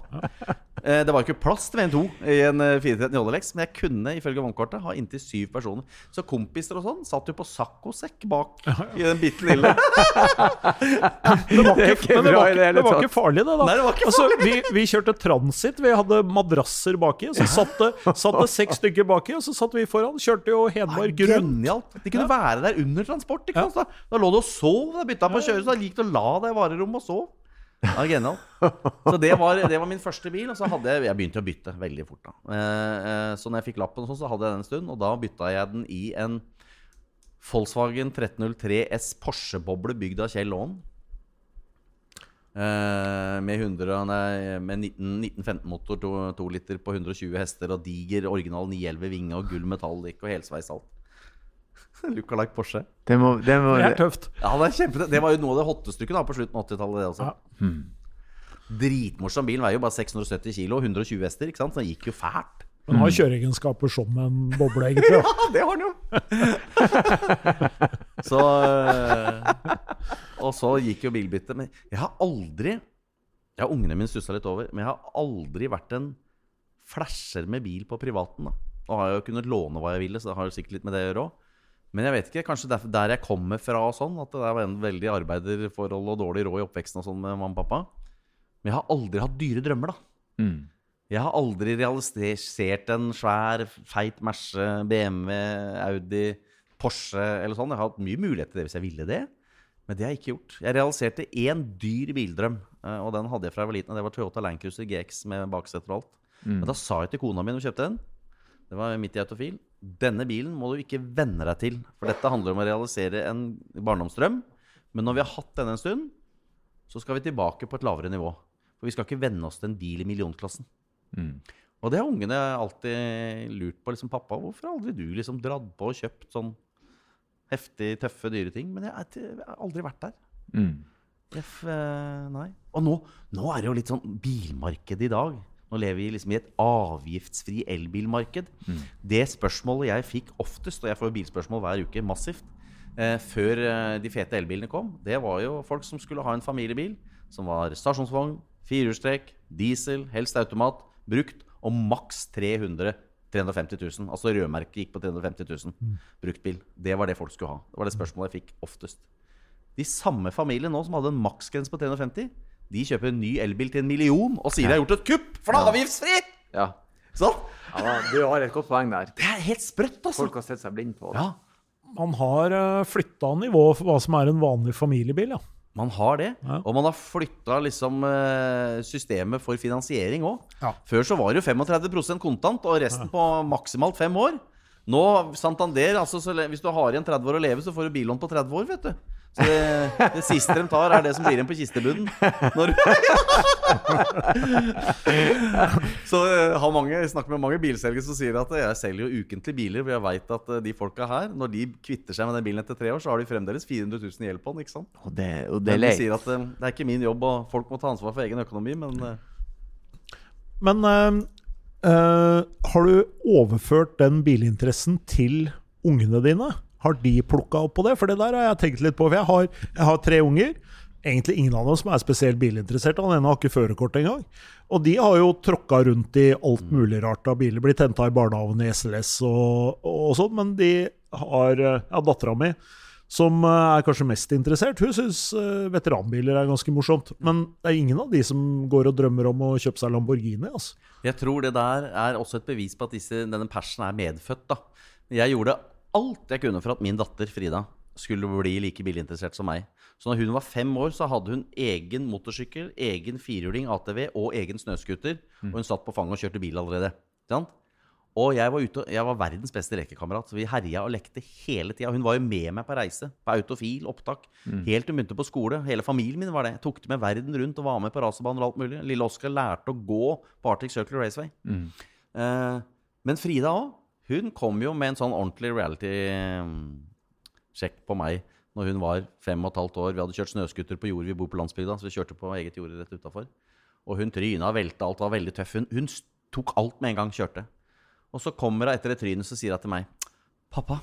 Eh, det var ikke plass til VN2 i en 413 eh, Jollex, men jeg kunne ifølge vognkortet ha inntil syv personer. Så kompiser og sånn satt jo på saccosekk bak i den bitte lille. det var ikke, men det var ikke, det var ikke farlig, det. da Nei, det var ikke altså, vi, vi, kjørte transit. Vi hadde madrasser baki. Så satt det, satt det seks stykker baki, og så satt vi foran. Kjørte jo Hedmark rundt. Genialt. De kunne være der under transport. Da, da lå du og sov. Da bytta på å kjøre, så da gikk du og la deg i varerommet og sov. Ja. Så det var, det var, min første bil. Og så hadde jeg Jeg begynte å bytte veldig fort. da eh, eh, Så når jeg fikk lappen, sånn, så hadde jeg den en stund. Og da bytta jeg den i en Volkswagen 1303 S Porsche-boble bygd av Kjell Laaen. Eh, med, 100, nei, med 1915-motor, 2 liter på 120 hester og diger original 911 vinge og gull metallic og helsveis alt. Lookalike Porsche. Det, må, det, må, det, er tøft. Ja, det, er kjempe, det var jo noe av det hotteste på slutten av 80-tallet. det også. Ja. Hmm. Dritmorsom bil. Veier jo bare 670 kilo, 120 hester. ikke sant? Så den gikk jo fælt. Den har kjøreegenskaper som en boble, egentlig. ja, det har den jo! så øh, Og så gikk jo bilbyttet. Men jeg har aldri ja, ungene mine stussa litt over, men jeg har aldri vært en flasher med bil på privaten. da Nå har jeg jo kunnet låne hva jeg ville, så det har sikkert litt med det å gjøre òg. Men jeg vet ikke, kanskje derfor der jeg kommer fra og sånn, at det er en veldig arbeiderforhold og dårlig råd i oppveksten og sånn med mamma og pappa. Men jeg har aldri hatt dyre drømmer, da. Mm. Jeg har aldri realisert en svær, feit Merce, BMW, Audi, Porsche eller sånn. Jeg har hatt mye mulighet til det hvis jeg ville det. Men det har jeg ikke gjort. Jeg realiserte én dyr bildrøm, eh, og den hadde jeg fra jeg var liten. Det var Toyota Landcruiser GX med bakseter og alt. Mm. Men da sa jeg til kona mi vi kjøpte den Det var midt i autofil. Denne bilen må du ikke venne deg til. For dette handler om å realisere en barndomsdrøm. Men når vi har hatt denne en stund, så skal vi tilbake på et lavere nivå. For vi skal ikke venne oss til en bil i millionklassen. Mm. Og det har ungene alltid lurt på. liksom, 'Pappa, hvorfor har aldri du liksom dratt på og kjøpt sånn heftig, tøffe, dyre ting?' Men jeg, jeg har aldri vært der. Mm. F, eh, nei. Og nå, nå, er det jo litt sånn bilmarked i dag. Nå lever vi liksom i et avgiftsfri elbilmarked. Mm. Det spørsmålet jeg fikk oftest, og jeg får bilspørsmål hver uke massivt, eh, før eh, de fete elbilene kom, det var jo folk som skulle ha en familiebil som var stasjonsvogn, firehjulstrekk, diesel, helst automat, brukt og maks 300 350 000. Altså rødmerket gikk på 350 000. Mm. Bruktbil. Det var det folk skulle ha. Det var det spørsmålet jeg fikk oftest. De samme familiene nå som hadde en maksgrense på 350, de kjøper en ny elbil til en million og sier de har gjort et kupp, for det er avgiftsfri! Ja. Sånn? Ja, du har et godt poeng der. Det er helt sprøtt, altså. Folk har sett seg blind på det. Ja. Man har uh, flytta nivået for hva som er en vanlig familiebil, ja. Man har det. Ja. Og man har flytta liksom uh, systemet for finansiering òg. Ja. Før så var det jo 35% kontant og resten på maksimalt fem år. Nå, Santander, altså, hvis du har igjen 30 år å leve, så får du billån på 30 år, vet du. Så det, det, siste de tar, er det som blir igjen på kistebunnen. Når... så jeg, har mange, jeg snakker med mange bilselgere som sier at jeg selger jo ukentlig biler. For jeg veit at eh, de folka her, når de kvitter seg med den bilen etter tre år, så har de fremdeles 400 000 i gjeld på den. ikke sant? Og det, og det de sier at eh, det er ikke min jobb, og folk må ta ansvar for egen økonomi, men eh. Men øh, øh, har du overført den bilinteressen til ungene dine? Har de plukka opp på det? For det der har jeg tenkt litt på. For jeg har, jeg har tre unger. Egentlig ingen av dem som er spesielt bilinteressert. Han ene har ikke førerkort engang. Og de har jo tråkka rundt i alt mulig rart av biler. Blitt henta i barnehagen i SLS og, og sånn. Men de har Ja, dattera mi, som er kanskje mest interessert, hun syns eh, veteranbiler er ganske morsomt. Men det er ingen av de som går og drømmer om å kjøpe seg Lamborghini. Altså. Jeg tror det der er også et bevis på at disse, denne persen er medfødt. da. Jeg gjorde alt jeg kunne for at min datter Frida skulle bli like bilinteressert som meg. Så når hun var fem år, så hadde hun egen motorsykkel, egen firhjuling, ATV og egen snøscooter. Mm. Og hun satt på fanget og kjørte bil allerede. Og jeg var, ute, jeg var verdens beste lekekamerat. Så vi herja og lekte hele tida. Hun var jo med meg på reise. På autofil, opptak. Mm. Helt til hun begynte på skole. Hele familien min var det. Jeg tok det med verden rundt og var med på racerbaner og alt mulig. Lille Oskar lærte å gå på Arctic Circle Raceway. Mm. Eh, men Frida òg. Hun kom jo med en sånn ordentlig reality-sjekk på meg når hun var fem og et halvt år. Vi hadde kjørt snøscooter på jord, vi bor på landsbygda, så vi kjørte på eget jord rett utafor. Og hun tryna, velta, alt var veldig tøff. Hun, hun, tok alt med en gang, kjørte. Og så kommer hun etter et trynet og sier hun til meg Pappa,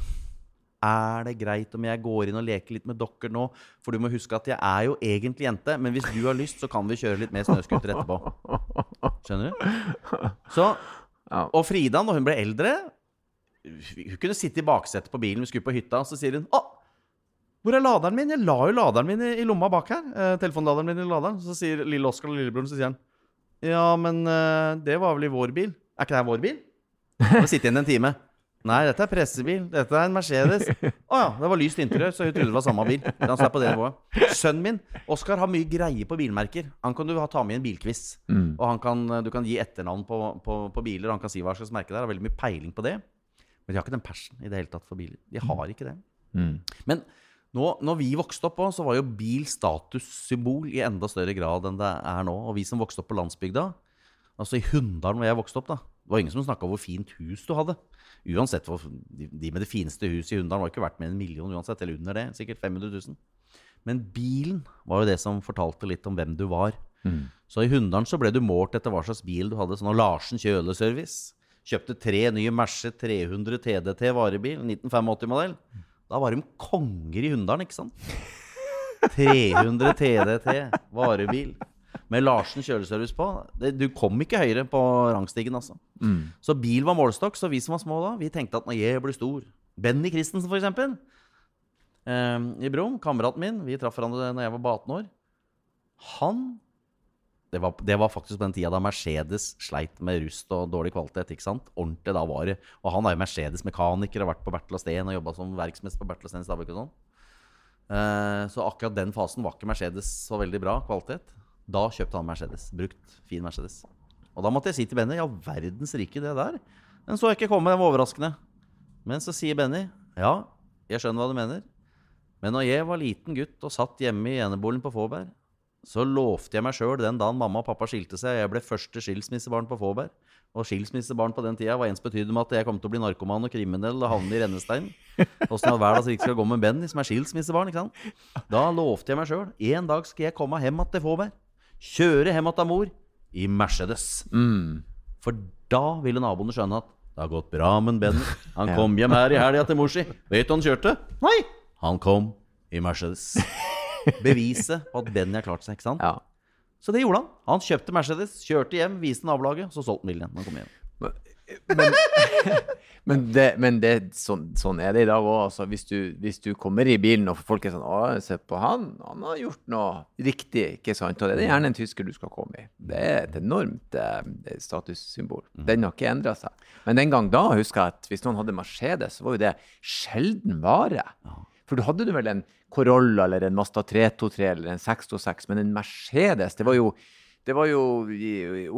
er det greit om jeg går inn og leker litt med dere nå? For du må huske at jeg er jo egentlig jente, men hvis du har lyst, så kan vi kjøre litt mer snøscooter etterpå. Skjønner du? Så, og Frida, når hun ble eldre hun kunne sitte i baksetet på bilen, vi skulle på hytta, og så sier hun Å, hvor er laderen min? Jeg la jo laderen min i, i lomma bak her. Eh, telefonladeren min i laderen. Så sier lille Oskar og lillebroren, så sier han Ja, men eh, det var vel i vår bil. Er ikke det her vår bil? Må sitte igjen en time. Nei, dette er pressebil. Dette er en Mercedes. Å oh, ja, det var lyst interiør, så hun trodde det var samme bil. Han er på det nivået. Sønnen min, Oskar, har mye greie på bilmerker. Han kan du ta med i en bilquiz. Mm. Og kan, du kan gi etternavn på, på, på biler, og han kan si hva slags merke det er. Har veldig mye peiling på det. Men de har ikke den passion i det hele tatt for biler. De har mm. ikke det. Mm. Men nå, når vi vokste opp, så var jo bil statussymbol i enda større grad enn det er nå. Og vi som vokste opp på landsbygda, altså i Hunndalen hvor jeg vokste opp, da, det var ingen som snakka om hvor fint hus du hadde. Uansett, De med det fineste huset i Hunndalen var ikke verdt mer enn en million uansett, eller under det. Sikkert 500 000. Men bilen var jo det som fortalte litt om hvem du var. Mm. Så i Hunndalen så ble du målt etter hva slags bil du hadde. Sånn Larsen kjøleservice. Kjøpte tre nye Merce 300 TDT varebil, 1985-modell. Da var de konger i Hunndalen, ikke sant? 300 TDT varebil med Larsen kjøleservice på. Det, du kom ikke høyere på rangstigen, altså. Mm. Så bil var målestokk. Så vi som var små da, vi tenkte at når jeg blir stor Benny Christensen, for eksempel. Eh, I Brom, kameraten min, vi traff hverandre da jeg var på 18 år. Han det var, det var, faktisk på den tida da Mercedes sleit med rust og dårlig kvalitet. ikke sant? Ordentlig da var det. Og han er jo Mercedes-mekaniker og har vært på Bertel og Steen og jobba som verksmester på Bertel og Steen Stabæk og sånn. Eh, så akkurat den fasen var ikke Mercedes så veldig bra kvalitet. Da kjøpte han Mercedes. Brukt, fin Mercedes. Og da måtte jeg si til Benny ja, verdens rike, det der. Den så jeg ikke komme, den var overraskende. Men så sier Benny ja, jeg skjønner hva du mener. Men når jeg var liten gutt og satt hjemme i eneboligen på Fåberg så lovte jeg meg sjøl den dagen mamma og pappa skilte seg, jeg ble første skilsmissebarn på Fåberg. Og skilsmissebarn på den tida var ensbetydende med at jeg kom til å bli narkoman og kriminell og havne i rennestein. Åssen i all verden skal gå med Benny, som er skilsmissebarn? ikke sant? Da lovte jeg meg sjøl en dag skal jeg komme hjem til Fåberg. Kjøre hjem til mor i Mercedes. Mm. For da ville naboene skjønne at det har gått bra med Benny. Han kom hjem her i helga til mor si. Vet du han kjørte? Nei! Han kom i Mercedes beviset på at Benny har klart seg. ikke sant? Ja. Så det gjorde han. Han kjøpte Mercedes, kjørte hjem, viste nabolaget, så solgte han bilen igjen. Han kom hjem. men, men, det, men det, sånn, sånn, er det i dag òg. Altså, hvis, hvis, du kommer i bilen og folk er sånn 'Å, se på han. Han har gjort noe riktig.' ikke sant? Og det er gjerne en tysker du skal komme i. Det er et enormt eh, statussymbol. Mm. Den har ikke endra seg. Men den gang da husker jeg at hvis noen hadde Mercedes, så var jo det sjelden vare. For du hadde du vel en Corolla eller en Mazda 323 eller en 626, men en Mercedes, det var jo det var jo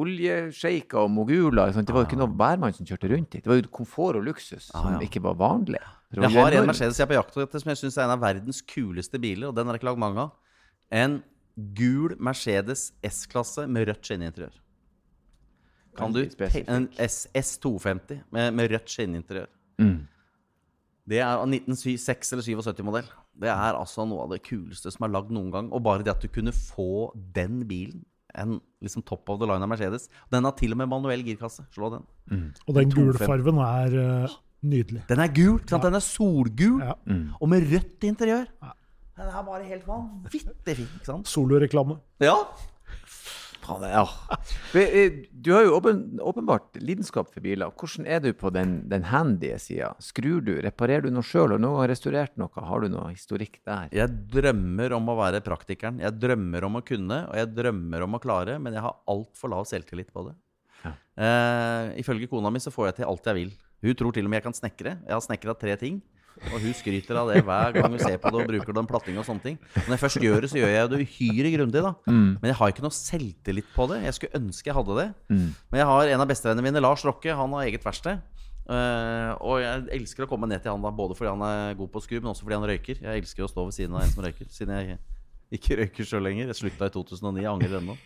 oljesjeiker og moguler. Det var jo ikke noe bærmann som kjørte rundt dit. Det var jo komfort og luksus som ah, ja. ikke var vanlig. Jeg har en Mercedes jeg er på jakt etter som jeg syns er en av verdens kuleste biler, og den jeg ikke lagd mange av. En gul Mercedes S-klasse med rødt skinninteriør. Kan du En S250 med, med rødt skinninteriør. Mm. Det er av 1976 eller 77-modell. Det er altså noe av det kuleste som er lagd noen gang. Og bare det at du kunne få den bilen en liksom top of the line av Mercedes. Den har til og med manuell girkasse. Slå den. Mm. Og den gulfarven er uh, nydelig. Den er gul. Ja. Den er solgul, ja. mm. og med rødt interiør. Ja. Den er bare helt vanvittig fin. ikke sant? Soloreklame. Ja. Ja. Du har jo åpen, åpenbart lidenskap for biler. Hvordan er du på den, den handy sida? Skrur du, reparerer du noe sjøl? Har noen restaurert noe? Har du noe historikk der? Jeg drømmer om å være praktikeren. Jeg drømmer om å kunne, og jeg drømmer om å klare, men jeg har altfor lav selvtillit på det. Ja. Eh, ifølge kona mi så får jeg til alt jeg vil. Hun tror til og med jeg kan snekre. Jeg har snekra tre ting. Og hun skryter av det hver gang hun ser på det og bruker det om platting og sånne ting. Når jeg først gjør det, så gjør jeg det uhyre grundig, da. Mm. Men jeg har ikke noe selvtillit på det. Jeg skulle ønske jeg hadde det. Mm. Men jeg har en av bestevennene mine, Lars Rokke, han har eget verksted. Uh, og jeg elsker å komme ned til han da både fordi han er god på skru, men også fordi han røyker. Jeg elsker å stå ved siden av en som røyker, siden jeg ikke røyker sjøl lenger. Jeg slutta i 2009, jeg angrer ennå.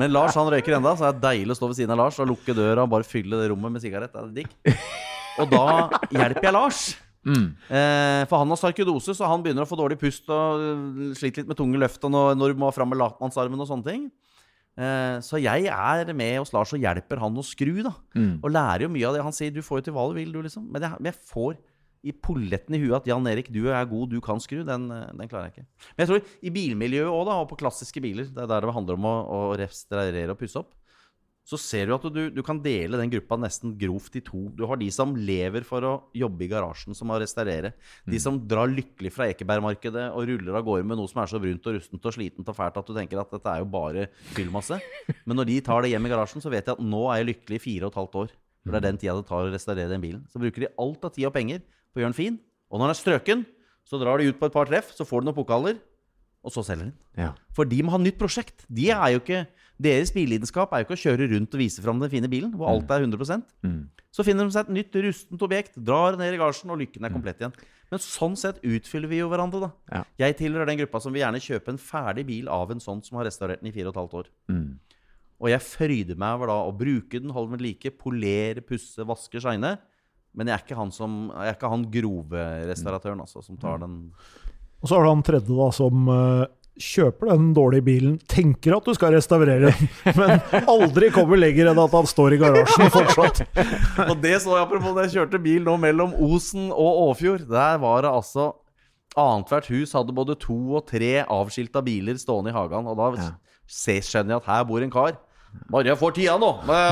Men Lars han røyker enda, så det er deilig å stå ved siden av Lars og lukke døra og bare fylle det rommet med sigarett. Det er digg. Og da hjelper jeg Lars. Mm. Eh, for han har sarkidose, så han begynner å få dårlig pust og uh, sliter litt med tunge løft og når, du må fram med latmannsarmen og sånne ting. Eh, så jeg er med hos Lars og hjelper han å skru, da. Mm. Og lærer jo mye av det. Han sier 'du får jo til hva du vil', du, liksom. Men jeg, jeg får i polletten i huet at Jan Erik, du er god, du kan skru. Den, eh, den klarer jeg ikke. Men jeg tror i bilmiljøet òg, og på klassiske biler, det er der det handler om å, å restaurere og pusse opp, så ser du at du, du, kan dele den gruppa nesten grovt i to. Du har de som lever for å jobbe i garasjen, som må restaurere. De mm. som drar lykkelig fra Ekebergmarkedet og ruller av gårde med noe som er så brunt og rustent og slitent og fælt at du tenker at dette er jo bare fyllmasse. Men når de tar det hjem i garasjen, så vet de at nå er jeg lykkelig i fire og et halvt år. For det er den tida det tar å restaurere den bilen. Så bruker de alt av tid og penger på å gjøre den fin. Og når den er strøken, så drar de ut på et par treff, så får de noen pokaler, og så selger de den. Ja. For de må ha nytt prosjekt. De er jo ikke deres billidenskap er jo ikke å kjøre rundt og vise fram den fine bilen, hvor alt er 100 mm. Så finner de seg et nytt rustent objekt, drar ned i garasjen, og lykken er komplett igjen. Men sånn sett utfyller vi jo hverandre, da. Ja. Jeg tilhører den gruppa som vil gjerne kjøpe en ferdig bil av en sånn som har restaurert den i fire og et halvt år. Mm. Og jeg fryder meg over da å bruke den, holde den like, polere, pusse, vaske, shine. Men jeg er ikke han, som, jeg er ikke han grove restauratøren altså, som tar den Og så har du han tredje da, som uh kjøper den dårlige bilen, tenker at du skal restaurere den, men aldri kommer lenger enn at han står i garasjen fortsatt. og det så jeg apropos da jeg kjørte bil nå mellom Osen og Åfjord. Der var det altså Annethvert hus hadde både to og tre avskilta biler stående i hagen. Og da ja. skjønner jeg at her bor en kar bare jeg får tida nå,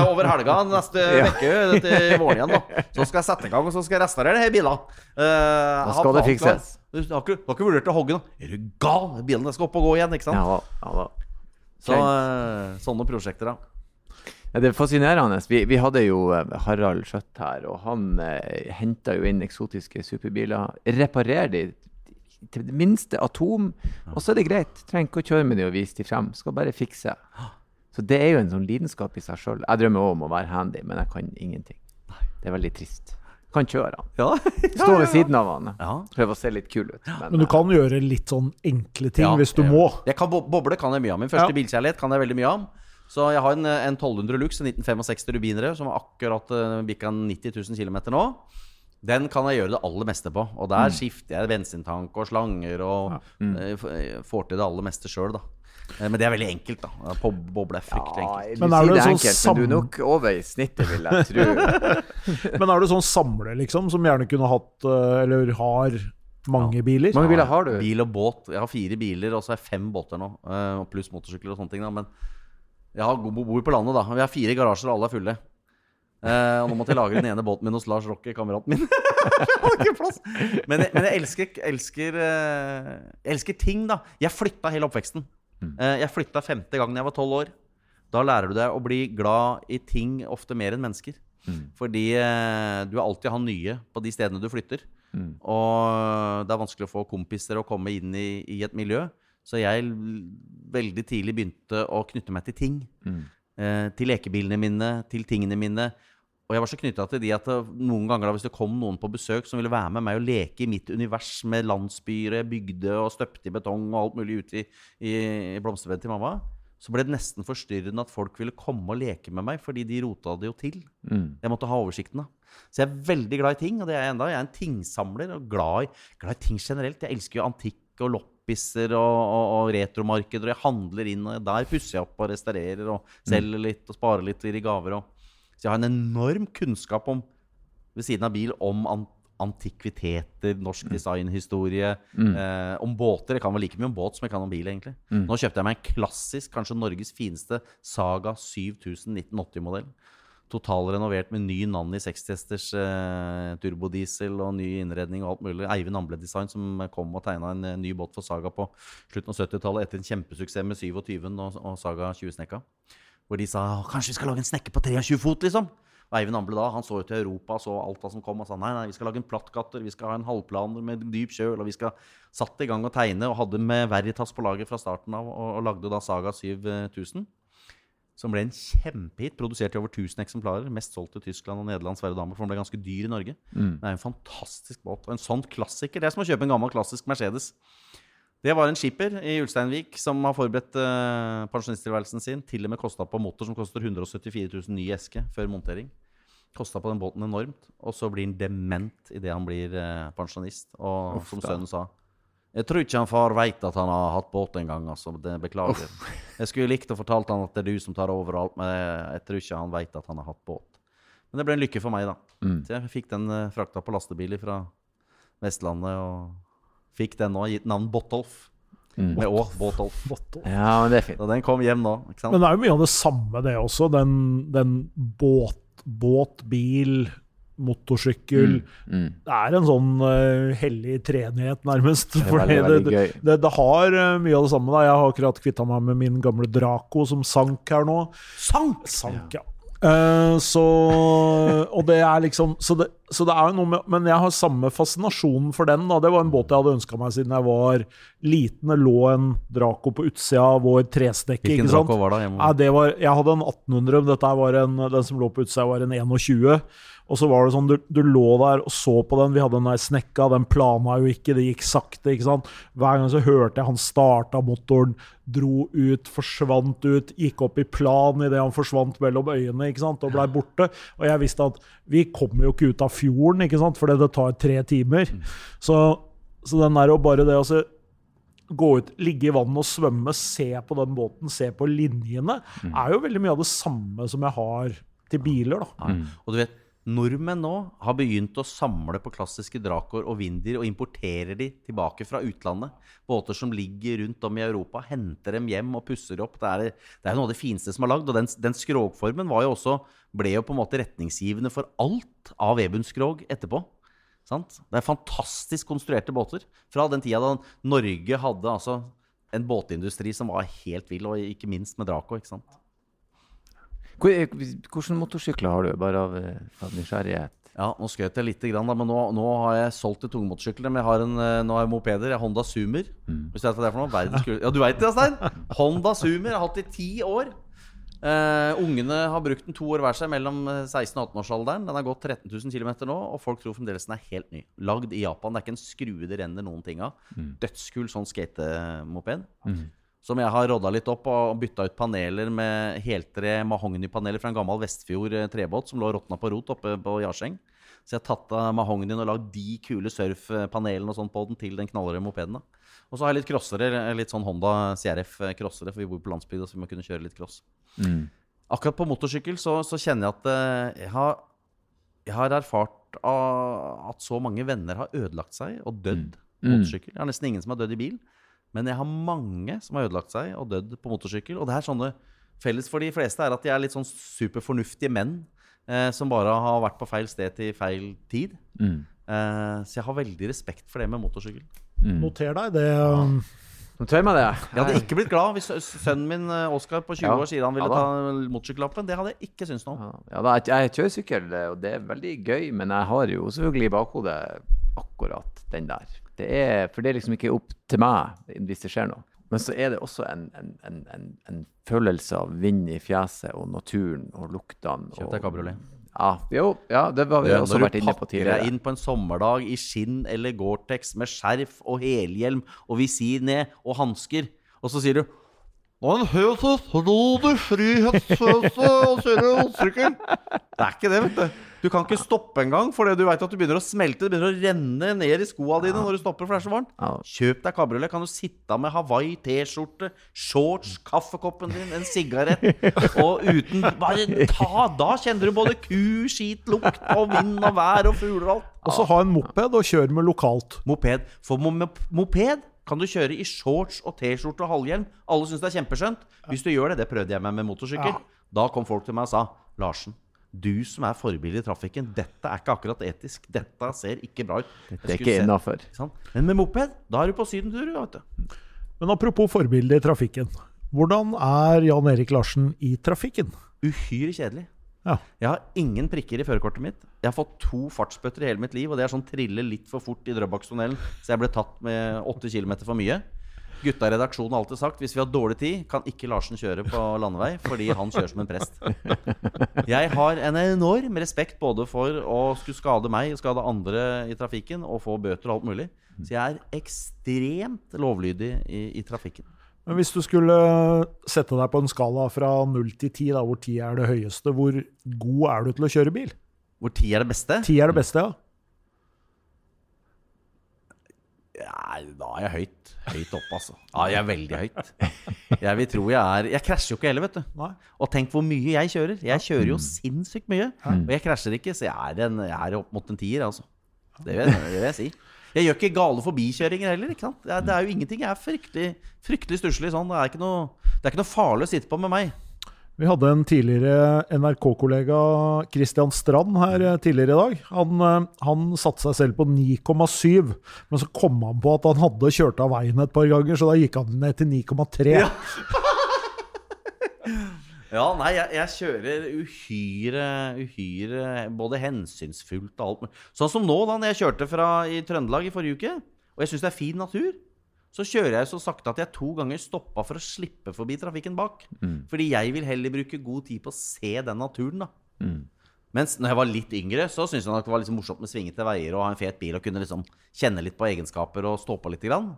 over helga neste uke til våren igjen, da. Så skal jeg sette i gang og så skal jeg restaurere disse bilene. Uh, da skal det fikses. Du har ikke, du har ikke vurdert å hogge nå? Er du gal? Bilen skal opp og gå igjen, ikke sant? Ja, ja, da. Så, uh, sånne prosjekter, da. Ja, det er fascinerende. Vi, vi, hadde jo eh, Harald Skjøtt her, og han eh, henta jo inn eksotiske superbiler. Reparerer de til det minste atom, og så er det greit. Trenger ikke å kjøre med de og vise de frem. Skal bare fikse. Så det er jo en sånn lidenskap i seg sjøl. Jeg drømmer òg om å være handy, men jeg kan ingenting. Det er veldig trist. Kan kjøre han. Ja. Stå ved siden av han. Ja. Prøve å se litt kul ut. Men, men du kan gjøre litt sånn enkle ting hvis du må. Jeg kan Boble kan jeg mye av. Min første bilkjærlighet kan jeg veldig mye om. Så jeg har en, en 1200 Lux, en 1965 rubinere, som akkurat uh, bikka 90 000 km nå. Den kan jeg gjøre det aller meste på. Og der mm. skifter jeg bensintank og slanger og ja. mm. uh, får til det aller meste sjøl, da. Eh, men det er veldig enkelt, da. Boble er fryktelig enkelt. men er du, sånn enkelt, men du er nok over i snittet, vil jeg tro. men er du sånn samler, liksom, som gjerne kunne hatt, eh, eller har mange biler? Mange biler har du? Bil og båt. Jeg har fire biler, og så har jeg fem båter nå. Eh, pluss motorsykler og sånne ting. Da. Men jeg har bor på landet, da. Vi har fire garasjer, og alle er fulle. Uh, og nå måtte jeg lagre den ene båten min hos Lars Rocke, kameraten min. men, jeg, men jeg elsker, elsker, uh, elsker ting, da. Jeg flytta hele oppveksten. Uh, jeg flytta femte gangen jeg var tolv år. Da lærer du deg å bli glad i ting ofte mer enn mennesker. Mm. Fordi du vil alltid han nye på de stedene du flytter. Mm. Og det er vanskelig å få kompiser å komme inn i, i, et miljø. Så jeg veldig tidlig begynte å knytte meg til ting. Mm. Eh, til lekebilene mine, til tingene mine. Og jeg var så knytta til de at noen ganger da, hvis det kom noen på besøk som ville være med meg og leke i mitt univers med landsbyer jeg bygde og støpte i betong og alt mulig ute i, i, i blomsterbedet til mamma, så ble det nesten forstyrrende at folk ville komme og leke med meg, fordi de rota det jo til. Mm. Jeg måtte ha oversikten. da. Så jeg er veldig glad i ting, og det er jeg enda. Jeg er en tingsamler og glad i, glad i ting generelt. Jeg elsker jo antikk og loppisser og, og, og retromarkeder, og jeg handler inn, og der pusser jeg opp og restaurerer og mm. selger litt og sparer litt og gir gaver. Og, så jeg har en enorm kunnskap om, ved siden av bil om antikviteter, norsk mm. designhistorie, mm. eh, om båter. Jeg kan vel like mye om båt som jeg kan om bil, egentlig. Mm. Nå kjøpte jeg meg en klassisk, kanskje Norges fineste Saga 7000 1980-modell. Totalrenovert med ny Nanny 6-hesters eh, turbodiesel og ny innredning og alt mulig. Eivind Amble Design som kom og tegna en, en eh, ny båt for Saga på slutten av 70-tallet etter en kjempesuksess med 27 og, og Saga 20-snekka. Hvor de sa kanskje vi skal lage en snekke på 23 fot, liksom. Og Eivind Amble da, han så jo til Europa, så alt hva som kom, og sa nei, nei, vi skal lage en plattkatter, vi skal ha en halvplaner med dyp kjøl, og vi skal satt i gang og tegne, og hadde med Veritas på laget fra starten av, og, og lagde da Saga 7000. Som ble en kjempehit, produsert i over 1000 eksemplarer. Mest solgt til Tyskland og Nederland, Sverige og Danmark, for den ble ganske dyr i Norge. Mm. Det er en fantastisk båt. Og en sånn klassiker. Det er som å kjøpe en gammel klassisk Mercedes. Det var en skipper i Ulsteinvik som har forberedt uh, pensjonisttilværelsen sin. Til og med kosta på motor som koster 174 000 ny eske før montering. Kosta på den båten enormt. Og så blir han dement idet han blir uh, pensjonist. Og Uff, som sønnen sa Jeg tror ikke han far veit at han har hatt båt en gang. Altså, det beklager. Uff. Jeg skulle likt å fortalt han at det er du som tar over alt, men jeg tror ikke han veit at han har hatt båt. Men det ble en lykke for meg, da. Mm. Så jeg fikk den uh, frakta på lastebiler fra Vestlandet. og Fikk den nå, gitt navn Bottolf. Mm. Med Å. Bottolf. Ja, men det er fint. Og den kom hjem nå. Men det er jo mye av det samme, det også. Den, den båt, båt, bil, motorsykkel mm. Mm. Det er en sånn uh, hellig treenighet, nærmest. Det, veldig, veldig det, det, det, har uh, mye av det samme. Da. Jeg har akkurat kvitta meg med min gamle Draco, som sank her nå. Sank? Sank, ja. Uh, så Og det er liksom så det, så det, er jo noe med Men jeg har samme fascinasjonen for den. da Det var en båt jeg hadde ønska meg siden jeg var liten. Det lå en Draco på utsida av vår trestekke. Hvilken Draco var det? Nei, det var, jeg hadde en 1800. Dette var en, den som lå på utsida, var en 21. Og så var det sånn, du, du, lå der og så på den. Vi hadde den der snekka, den plana jo ikke, det gikk sakte. ikke sant? Hver gang så hørte jeg han starta motoren, dro ut, forsvant ut, gikk opp i plan idet han forsvant mellom øyene ikke sant? og blei borte. Og jeg visste at vi kommer jo ikke ut av fjorden, ikke sant? fordi det tar tre timer. Mm. Så, så den der og bare det å gå ut, ligge i vannet og svømme, se på den båten, se på linjene, mm. er jo veldig mye av det samme som jeg har til biler. da. Mm. Og du vet, Nordmenn nå har begynt å samle på klassiske Dracor og Windier og importerer de tilbake fra utlandet. Båter som ligger rundt om i Europa. Henter dem hjem og pusser opp. Det er, det er noe av det fineste som er lagd. Og den, den skrogformen jo også, ble jo på en måte retningsgivende for alt av Vebund-skrog etterpå. Sant? Det er fantastisk konstruerte båter. Fra den tida da Norge hadde altså en båtindustri som var helt vill, og ikke minst med Draco. ikke sant? Hvilke motorsykler har du, bare av, av nysgjerrighet? Ja, nå skjøt jeg litt, men nå, nå, har jeg solgt til tungmotorsyklene. Men jeg har en, eh, nå har jeg mopeder. Jeg har Honda Zoomer. Mm. Hvis du vet hva det er for noe? Verdens Ja, du veit det, Stein? Honda Zoomer. Jeg har hatt det i ti år. Uh, ungene har brukt den to år hver seg mellom 16- og 18-årsalderen. Den har gått 13 000 km nå, og folk tror fremdeles den er helt ny. Lagd i Japan. Det er ikke en skrue det renner noen ting av. Mm. Dødskul sånn skatemoped. Mm. Som jeg har rodda litt opp og bytta ut paneler med heltre mahognipaneler fra en gammel Vestfjord eh, trebåt som lå råtna på rot oppe på Jarseng. Så jeg har tatt av mahognien og lagd de kule surfpanelene og sånn på den til den knallrøde mopeden. Og så har jeg litt crossere, litt sånn Honda CRF-crossere, for vi bor på landsbygda, så vi må kunne kjøre litt cross. Mm. Akkurat på motorsykkel så, så, kjenner jeg at eh, jeg har, jeg har erfart at så mange venner har ødelagt seg og dødd mm. på motorsykkel. Jeg har nesten ingen som har dødd i bil. Men jeg har mange som har ødelagt seg og dødd på motorsykkel. Og det er sånne felles for de fleste er at de er litt sånn superfornuftige menn. Eh, som bare har vært på feil sted til feil tid. Mm. Eh, så jeg har veldig respekt for det med motorsykkel. Mm. Noter deg det. um, jeg meg det. Jeg hadde ikke blitt glad hvis sønnen min eh, Oskar på 20 Ja. år sier han ville Ja ta motorsykkellappen. Det hadde jeg ikke syntes noe om. Ja, da, jeg, jeg kjører sykkel, og det er veldig gøy, men jeg har jo selvfølgelig i bakhodet akkurat den der. Det er, for det er liksom ikke opp til meg hvis det skjer noe. Men så er det også en, en, en, en, en følelse av vind i fjeset og naturen og luktene. Kjøp deg kabriolet. Ja, jo, ja, det har vi også vært inne på tidligere. pakker deg tidligere. inn på en sommerdag i skinn eller Gore-Tex med skjerf og helhjelm og visir ned og hansker, og så sier du og en helt snodig frihetsfølelse å kjøre motorsykkel. Det er ikke det, vet du. Du kan ikke stoppe engang for du vet at du begynner å smelte. Det begynner å renne ned i skoa dine når du stopper, for det er så varmt. Kjøp deg kabriolet. Kan du sitte med Hawaii T-skjorte, shorts, kaffekoppen din, en sigarett og uten Bare ta Da kjenner du både ku, skit, lukt og vind og vær og fugler og alt. Og så ha en moped og kjøre med lokalt. Moped. For moped kan du kjøre i shorts og T-skjorte og halvhjelm. Alle syns det er kjempeskjønt. Hvis du gjør det, det prøvde jeg meg med motorsykkel. Da kom folk til meg og sa Larsen, du som er forbilde i trafikken, dette er ikke akkurat etisk. Dette ser ikke bra ut. Dette Det er ikke se- innafor. Men med moped, da er du på sydentur, du. Men apropos forbilde i trafikken. Hvordan er Jan Erik Larsen i trafikken? Uhyre kjedelig. Ja. Jeg har ingen prikker i førerkortet mitt. Jeg har fått to fartsbøtter i hele mitt liv, og det er sånn trille litt for fort i Drøbakstunnelen, så jeg ble tatt med åtte km for mye. Gutta i redaksjonen har alltid sagt hvis vi har dårlig tid, kan ikke Larsen kjøre på landevei, fordi han kjører som en prest. Jeg har en enorm respekt både for å skulle skade meg og skade andre i trafikken, og få bøter og alt mulig. Så jeg er ekstremt lovlydig i, i trafikken. Men hvis du skulle sette deg på en skala fra 0 til 10, da, hvor 10 er det høyeste, hvor god er du til å kjøre bil? Hvor 10 er det beste? 10 er det beste, ja. Ja, da er jeg høyt. Høyt oppe, altså. Ja, jeg er veldig høyt. Jeg vil tro jeg er Jeg krasjer jo ikke heller, vet du. Nei. Og tenk hvor mye jeg kjører. Jeg kjører jo sinnssykt mye. Og jeg krasjer ikke, så jeg er, en, jeg er opp mot en tier, altså. Det vil, det vil jeg si. Jeg gjør ikke gale forbikjøringer heller. ikke sant? Det er, det er jo ingenting. Jeg er fryktelig, fryktelig stusslig sånn. Det er, ikke noe, det er ikke noe farlig å sitte på med meg. Vi hadde en tidligere NRK-kollega, Christian Strand, her eh, tidligere i dag. Han, eh, han satte seg selv på 9,7, men så kom han på at han hadde kjørt av veien et par ganger, så da gikk han ned til 9,3. Ja. Ja, nei, jeg, jeg kjører uhyre, uhyre både hensynsfullt og alt mulig. Sånn som nå, da når jeg kjørte fra i Trøndelag i forrige uke, og jeg syns det er fin natur, så kjører jeg så sakte at jeg to ganger stoppa for å slippe forbi trafikken bak. Fordi jeg vil heller bruke god tid på å se den naturen, da. Mens når jeg var litt yngre, så syntes jeg nok det var liksom morsomt med svingete veier og ha en fet bil og kunne liksom kjenne litt på egenskaper og stå på litt. Grann.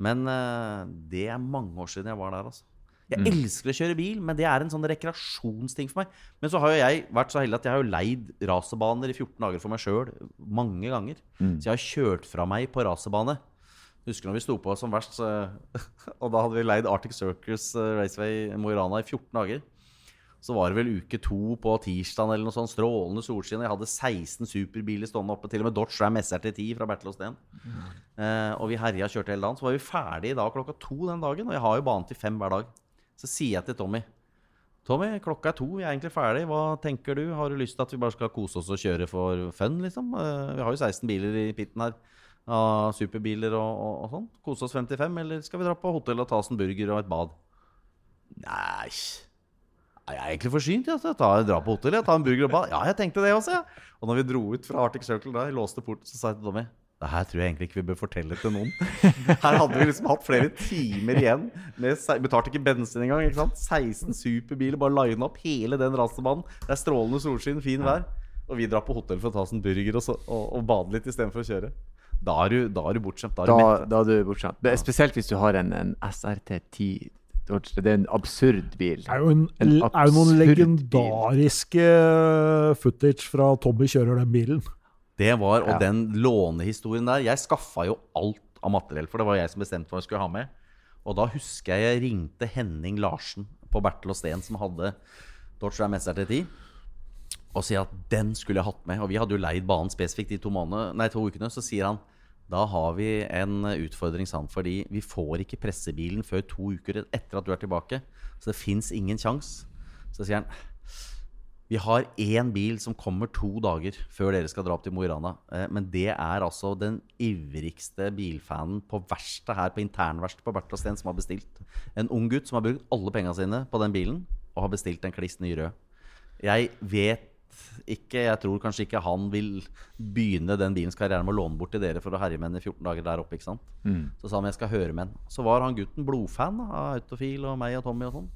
Men uh, det er mange år siden jeg var der, altså. Jeg elsker å kjøre bil, men det er en sånn rekreasjonsting for meg. Men så har jo jeg vært så heldig at jeg har jo leid racerbaner i 14 dager for meg sjøl mange ganger. Så jeg har kjørt fra meg på racerbane. Husker når vi sto på som verst, og da hadde vi leid Arctic Circus eh, Raceway Mo i Rana i 14 dager. Så var det vel uke to på tirsdag eller noe sånn strålende solskinn. Jeg hadde 16 superbiler stående oppe, til og med Dodge Ram SRT10 fra Bertil Osten. Eh, og vi herja kjørte hele dagen. Så var vi ferdige da klokka to den dagen. Og jeg har jo banen til fem hver dag. Så sier jeg til Tommy Tommy, klokka er to, vi er egentlig ferdig. Hva tenker du? Har du lyst til at vi bare skal kose oss og kjøre for fun, liksom? Eh, vi har jo 16 biler i pitten her. Av superbiler og, og, og sånn. Kose oss 55, eller skal vi dra på hotell og ta oss en burger og et bad? Nei jeg er egentlig forsynt. Ja. Jeg tar, drar på hotell, jeg tar en burger og bad. Ja, jeg tenkte det også, ja. Og når vi dro ut fra Arctic Circle da, jeg låste porten, så sa jeg til Tommy det her tror jeg egentlig ikke vi bør fortelle til noen. Her hadde vi liksom hatt flere timer igjen. Med, betalte ikke bensin engang. ikke sant? 16 superbiler, bare line opp hele den racerbanen. Det er strålende solskinn, fin vær. Og vi drar på hotell for å ta oss en burger og, så, og, og bade litt istedenfor å kjøre. Da er du, da er du bortskjemt. Da er du Da, da er du bortskjemt. Det er Spesielt hvis du har en, en SRT10 Det er en absurd bil. Det er jo, en, En er jo noen legendariske legendariske footage fra Tommy kjører den bilen. Det var, Og Ja. den lånehistorien der Jeg skaffa jo alt av materiell, for det var jeg som bestemte hva jeg skulle ha med. Og da husker jeg jeg ringte Henning Larsen på Bertel og Steen, som hadde Dodge Ram SRT10, og sier at den skulle jeg hatt med. Og vi hadde jo leid banen spesifikt de to, månedene, nei, to ukene. Så sier han da har vi en utfordring, sant, fordi vi får ikke pressebilen før to uker etter at du er tilbake. Så det fins ingen sjanse. Så sier han Vi har én bil som kommer to dager før dere skal dra opp til Mo i Rana. Eh, men det er altså den ivrigste bilfanen på verkstedet her, på internverkstedet på Bertha Steen, som har bestilt. En ung gutt som har brukt alle penga sine på den bilen, og har bestilt en kliss ny rød. Jeg vet ikke, jeg tror kanskje ikke han vil begynne den bilens karriere med å låne bort til dere for å herje med den i 14 dager der oppe. ikke sant? Mm. Så sa han jeg skal høre med den. Så var han gutten blodfan av Autofil og meg og Tommy og sånn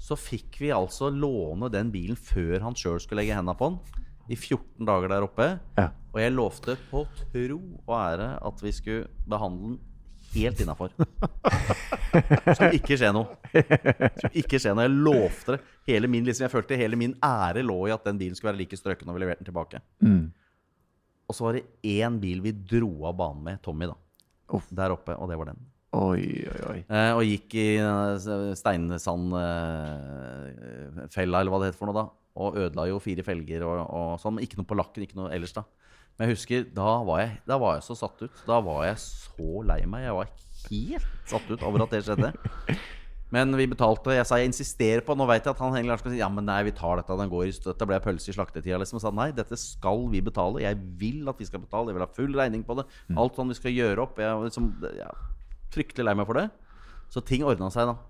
så fikk vi altså låne den bilen før han sjøl skulle legge henda på den. I 14 dager der oppe. Ja. Og jeg lovte på tro og ære at vi skulle behandle den helt innafor. Skulle ikke skje noe. Skal ikke skje noe. Jeg lovte det. Hele min, liksom, jeg følte hele min ære lå i at den bilen skulle være like strøken når vi leverte den tilbake. Mm. Og så var det én bil vi dro av banen med, Tommy, da. Der oppe, og det var den. Oi, oi, oi. Eh, og gikk i uh, steinsandfella, eh, eller hva det heter for noe, da. Og ødela jo fire felger og, og sånn. Ikke noe på lakken, ikke noe ellers, da. Men jeg husker, da var jeg, da var jeg så satt ut. Da var jeg så lei meg. Jeg var helt satt ut over at det skjedde. Men vi betalte. Jeg sa jeg insisterer på Nå vet jeg at han egentlig skal si ja, men nei, vi tar dette. Den går i støtte. Det ble pølse i slaktetida. Liksom. Og sa nei, dette skal vi betale. Jeg vil at vi skal betale. Jeg vil ha full regning på det. Mm. Alt sånn vi skal gjøre opp. Jeg, liksom, ja, fryktelig lei meg for det. Så ting ordna seg, da.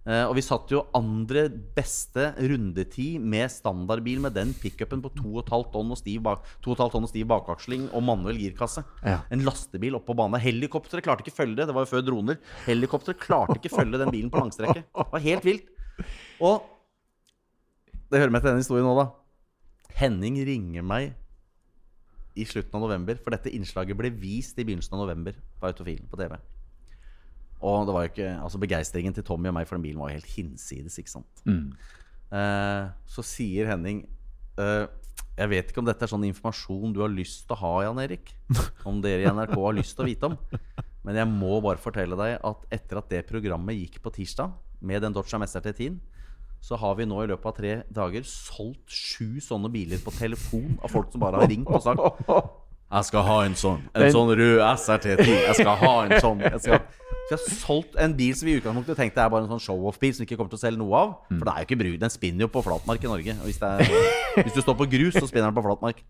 Uh, og vi satt jo andre beste rundetid med standardbil med den pickupen på 2,5 tonn bak, tonn og stiv bakaksling og manuell girkasse. Ja. En lastebil oppå banen. Helikopteret klarte ikke følge det. Det var jo før droner. Helikopteret klarte ikke følge den bilen på langstrekket. Det var helt vilt. Og det hører med til denne historien nå, da. Henning ringer meg i slutten av november, for dette innslaget ble vist i begynnelsen av november på Autofilen på TV. Og det var jo ikke, altså begeistringen til Tommy og meg for den bilen var jo helt hinsides. ikke sant? Mm. Eh, så sier Henning eh, Jeg vet ikke om dette er sånn informasjon du har lyst til å ha, Jan Erik. Om dere i NRK har lyst til å vite om. Men jeg må bare fortelle deg at etter at det programmet gikk på tirsdag, med den Dodge Messer T10, så har vi nå i løpet av tre dager solgt sju sånne biler på telefon av folk som bare har ringt og sagt Jeg skal ha en sånn. En sånn rød SRT10. Jeg skal ha en sånn. Jeg skal vi har solgt en bil som vi i utgangspunktet tenkte er bare en sånn show-off-bil som vi ikke kommer til å selge noe av. For det er jo ikke bruk. Den spinner jo på flatmark i Norge. Hvis, er, hvis, du står på grus, så spinner den på flatmark.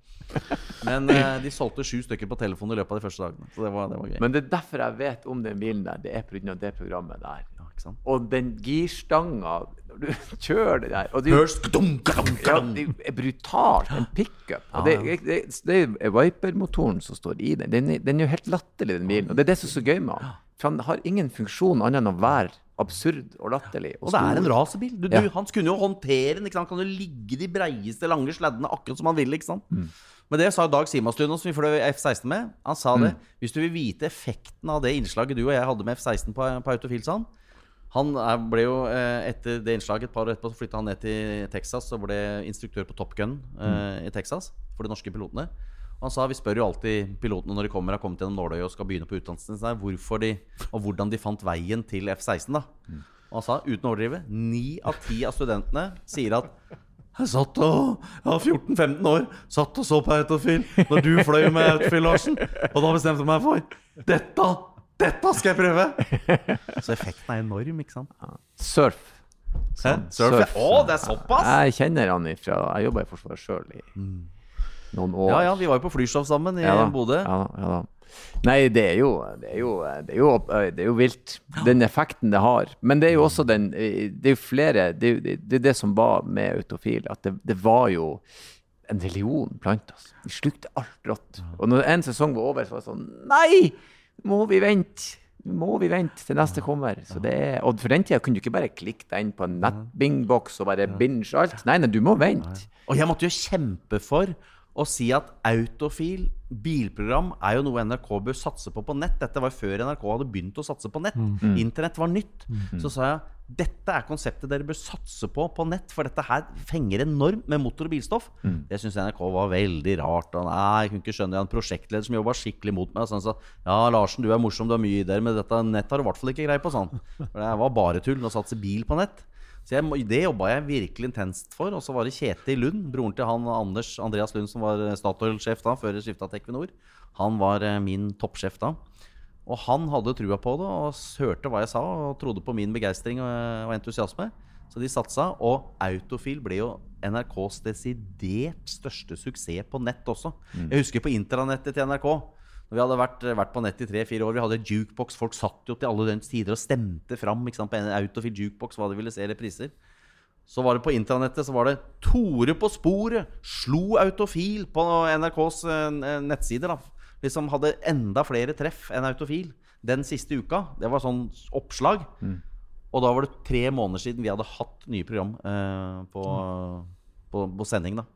Men eh, de solgte sju stykker på telefon i løpet av de første dagene. Så det var, det var gøy. Men det er derfor jeg vet om den bilen der. Det er pga. det programmet der. Ja, og den girstanga når du kjører det der og du, ja, Det er brutalt. En pickup. Og det, det, det er Viper-motoren som står i den. Den, den er jo helt latterlig, den bilen. Og det er det som er så gøy med den. For han har ingen funksjon annet enn å være absurd og latterlig. Og, og det er en racerbil. Du, ja. Han kunne jo håndtere den. Han kan jo ligge de breieste, lange sleddene akkurat som han vil. ikke sant? Mm. Men det sa Dag Simastuen, som vi fløy F-16 med. Han sa det. Mm. Hvis du vil vite effekten av det innslaget du og jeg hadde med F-16 på, på Autofilsand han. Ble jo, eh, Etter det innslaget et par år etterpå så flytta han ned til Texas og ble instruktør på Top Gun eh, mm. i Texas for de norske pilotene. Han sa vi spør jo alltid pilotene når de kommer har kommet gjennom nåløyet og skal begynne på utdannelsen sin, hvorfor de, og hvordan de fant veien til F-16. da. Og han sa uten å overdrive ni av ti av studentene sier at jeg satt og Jeg var 14-15 år, satt og så på Autofil når du fløy med Autofil, Larsen. Og da bestemte jeg meg for dette! Dette skal jeg prøve! Så effekten er enorm, ikke sant? Surf. Sånn. Surf. Surf. Å, det er såpass! Jeg kjenner han ifra Jeg jobba i Forsvaret sjøl i mm noen år. Ja, ja, vi var jo på flystoff sammen i ja, Bodø. Ja, ja, Nei, det er, jo, det, er jo, det, er jo, det er jo vilt, den effekten det har. Men det er jo også den Det er jo flere Det er det, det som var med Autofil, at det, var jo en religion blant oss. Vi slukte alt rått. Og når en sesong var over, så var det sånn Nei! Må vi vente? må vi vente til neste kommer. Er, og for den tida kunne du ikke bare klikke deg inn på en nettbingboks og bare binge alt. Nei, nei, du må vente. Og jeg måtte jo kjempe for å si at autofil bilprogram er jo noe NRK bør satse på på nett. Dette var før NRK hadde begynt å satse på nett. Mm. mm. Internett var nytt. Mm. Så sa jeg dette er konseptet dere bør satse på på nett, for dette her fenger enormt med motor- og bilstoff. Mm. Det syns NRK var veldig rart. Og nei, jeg kunne ikke skjønne det. En prosjektleder som jobba skikkelig mot meg. Sånn, så, ja, Larsen, du er morsom, du har mye ideer, men dette nett har du i hvert fall ikke greie på. sånn. For det var bare tull å satse bil på nett. Så jeg, Det jobba jeg virkelig intenst for. Og så var det Kjetil Lund, broren til han Anders Andreas Lund, som var Statoil-sjef da, før skifta til Equinor. Han var eh, min toppsjef da. Og han hadde trua på det og hørte hva jeg sa og trodde på min begeistring og, og entusiasme. Så de satsa, og Autofil ble jo NRKs desidert største suksess på nett også. Mm. Jeg husker på intranettet til NRK. Når vi hadde vært, vært på nett i tre-fire år, vi hadde jukebox. Folk satt jo til alle døgns tider og stemte fram på en Autofil jukebox hva de ville se repriser. Så var det på intranettet så var det Tore på sporet slo Autofil på NRKs eh, nettsider. da Liksom hadde enda flere treff enn Autofil den siste uka. Det var sånn oppslag. Mm. Og da var det tre måneder siden vi hadde hatt nye program eh, på, på, på, sending. Da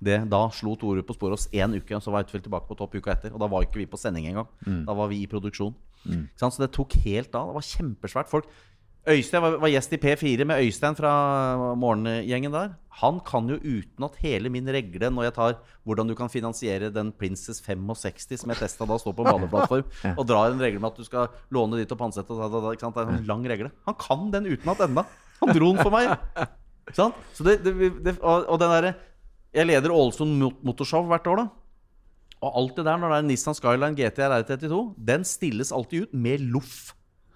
det, Da slo Tore på sporet oss én uke, og så var Autofil tilbake på topp uka etter. Og da var ikke vi på sending engang. Mm. Da var vi i produksjon. Mm. Så det tok helt av. Det var kjempesvært. Folk Øystein var, var, gjest i P4 med Øystein fra morgengjengen der. Han kan jo utenat hele min regle når jeg tar hvordan du kan finansiere den Princess 65 som jeg testa da står på baneplattform, badeplattform, og drar en regle med at du skal låne ditt og pantsette. Det er en lang regle. Han kan den utenat enda. Han dro den for meg. Det, det, det, og, og den derre Jeg leder Ålesund Motorshow hvert år, da. Og alt det der når det er Nissan Skyline GTR R32, den stilles alltid ut med loff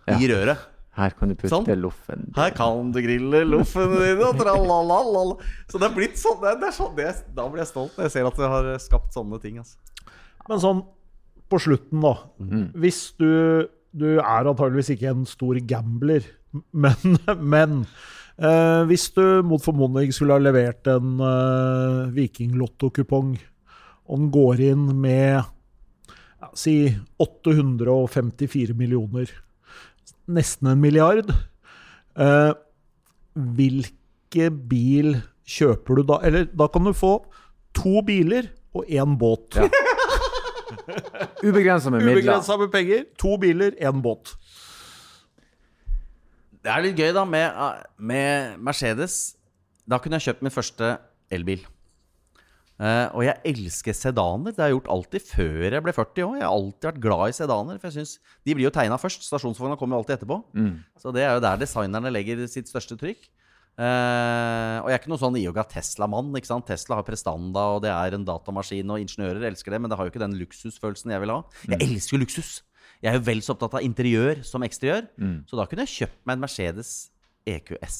i røret. Her kan du putte sånn. loffen Her kan du grille loffen din, og tralalala. Så det er blitt sånn. Det er, det er sånn det da blir jeg stolt når jeg ser at jeg har skapt sånne ting. Altså. Men sånn på slutten, da. Mm. Hvis du Du er antageligvis ikke en stor gambler, men, men eh, hvis du mot formodning skulle ha levert en eh, Viking-lottokupong, og den går inn med ja, si 854 millioner nesten en milliard. Eh, hvilke bil kjøper du da? Eller da kan du få to biler og én båt. Ja. Ubegrensa med midler. Ubegrensa med penger. To biler, én båt. Det er litt gøy, da, med, med Mercedes. Da kunne jeg kjøpt min første elbil. Uh, og jeg elsker sedaner. Det har jeg gjort alltid før jeg ble 40 òg. Jeg har alltid vært glad i sedaner. For jeg synes, De blir jo tegna først. Stasjonsvogna kommer jo alltid etterpå. Mm. Så det er jo der designerne legger sitt største trykk. Uh, og jeg er ikke noen sånn Ioga Tesla-mann. ikke sant? Tesla har prestanda, og det er en datamaskin, og ingeniører elsker det, men det har jo ikke den luksusfølelsen jeg vil ha. Jeg mm. elsker jo luksus! Jeg er jo vel så opptatt av interiør som eksteriør. Mm. Så da kunne jeg kjøpt meg en Mercedes EQS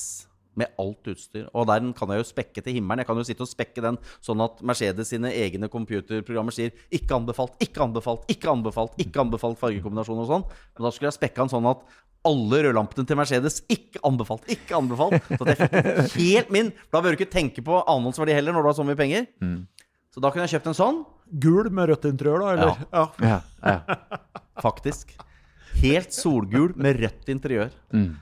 med alt utstyr. Og der kan jeg jo spekke til himmelen. Jeg kan jo sitte og spekke den sånn at Mercedes sine egne computerprogrammer sier 'ikke anbefalt', 'ikke anbefalt', 'ikke anbefalt', ikke anbefalt fargekombinasjon og sånn. Men da skulle jeg spekka den sånn at alle rødlampene til Mercedes ikke anbefalt, ikke anbefalt. Så det jeg fikk helt min. Da bør du ikke tenke på annonsverdi heller når du har så mye penger. Mm. Så da kunne jeg kjøpt en sånn. Gul med rødt interiør, da? Eller? Ja. ja. ja. Faktisk. Helt solgul med rødt interiør. Mm.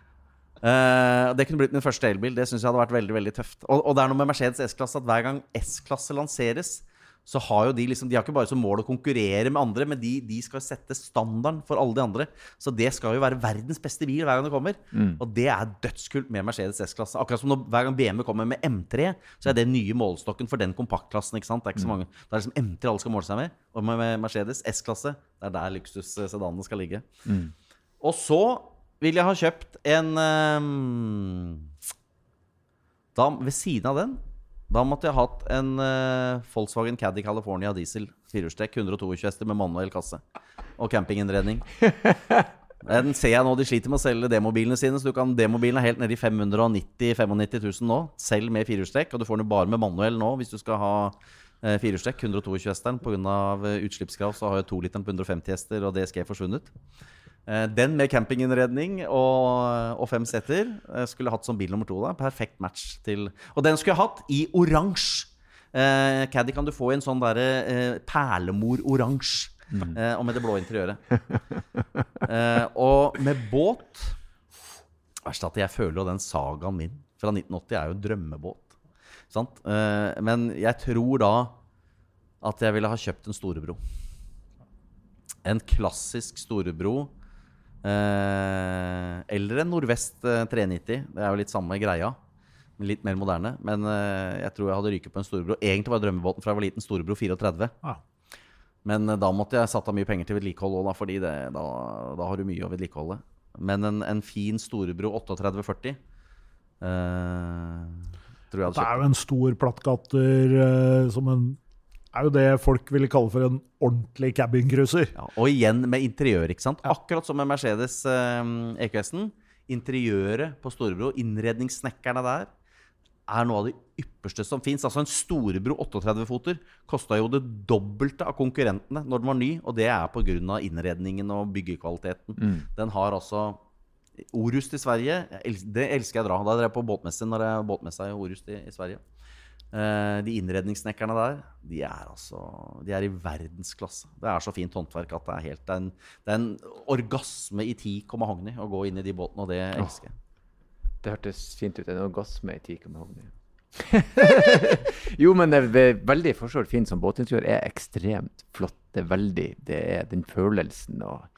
Uh, det kunne blitt min første elbil. Det syns jeg hadde vært veldig veldig tøft. Og, og det er noe med Mercedes S-klasse at hver gang S-klasse lanseres, så har jo de liksom De har ikke bare som mål å konkurrere med andre, men de, de, skal sette standarden for alle de andre. Så det skal jo være verdens beste bil hver gang det kommer. Mm. Og det er dødskult med Mercedes S-klasse. Akkurat som når, hver gang BMW kommer med M3, så er det nye målestokken for den kompaktklassen. ikke sant? Det er ikke så mm. mange. Det er liksom M3 alle skal måle seg med. Og med Mercedes S-klasse, det er der luksussedanene skal ligge. Mm. Og så vil jeg ha kjøpt en um, da, Ved siden av den da måtte jeg ha hatt en uh, Volkswagen Caddy California diesel firehjulstrekk 122 hester med manuell kasse og campinginnredning. Den ser jeg nå de sliter med å selge demobilene sine. Så du kan, Demobilen er helt nede i 590 95 000 nå, selv med firehjulstrekk. Og du får den bare med manuell nå hvis du skal ha uh, firehjulstrekk. 122 hesteren. Pga. utslippskrav så har jo 2-literen på 150 hester og DSG forsvunnet. Eh, den med campinginnredning og, og, fem seter eh, skulle hatt som bil nummer to. da Perfekt match til Og den skulle jeg hatt i oransje. Eh, Caddy kan du få i en sånn derre eh, perlemor-oransje. Mm. Eh, og med det blå interiøret. eh, og med båt Verst at jeg føler jo den sagaen min fra 1980 er jo drømmebåt. Sant? men jeg tror da at jeg ville ha kjøpt en storebro. En klassisk storebro Eh, eller en Nordvest 390. Eh, det er jo litt samme greia. Litt mer moderne. Men eh, jeg tror jeg hadde ryket på en storebro. Egentlig var drømmebåten fra jeg var liten storebro 34. Ah. Men da måtte jeg satt av mye penger til vedlikehold òg, fordi det, da, da, har du mye å vedlikeholde. Men en, en fin storebro 3840 eh, tror jeg hadde kjøpt. Det er jo en stor plattgatter eh, som en er jo det folk ville kalle for en ordentlig cabincruiser. Ja, og igjen med interiør, ikke sant. Akkurat som med Mercedes eh, EQS-en. interiøret på Storebro, innredningssnekkerne der, er noe av det ypperste som fins. Altså en Storebro 38-foter kosta jo det dobbelte av konkurrentene når den var ny, og det er pga. innredningen og byggekvaliteten. Mm. Den har altså Orust i Sverige, det elsker jeg å dra. Da drev jeg på båtmesse når jeg båtmessa i Orust i, i Sverige. Uh, de innredningssnekkerne der, de er altså De er i verdensklasse. Det er så fint håndverk at det er helt Det er en, det er en orgasme i ti og mahogni å gå inn i de båtene, og det elsker jeg. Oh, det hørtes fint ut. En orgasme i ti og mahogni. jo, men det er veldig forskjell. fint som båtinteriør er ekstremt flott. Det er veldig Det er den følelsen og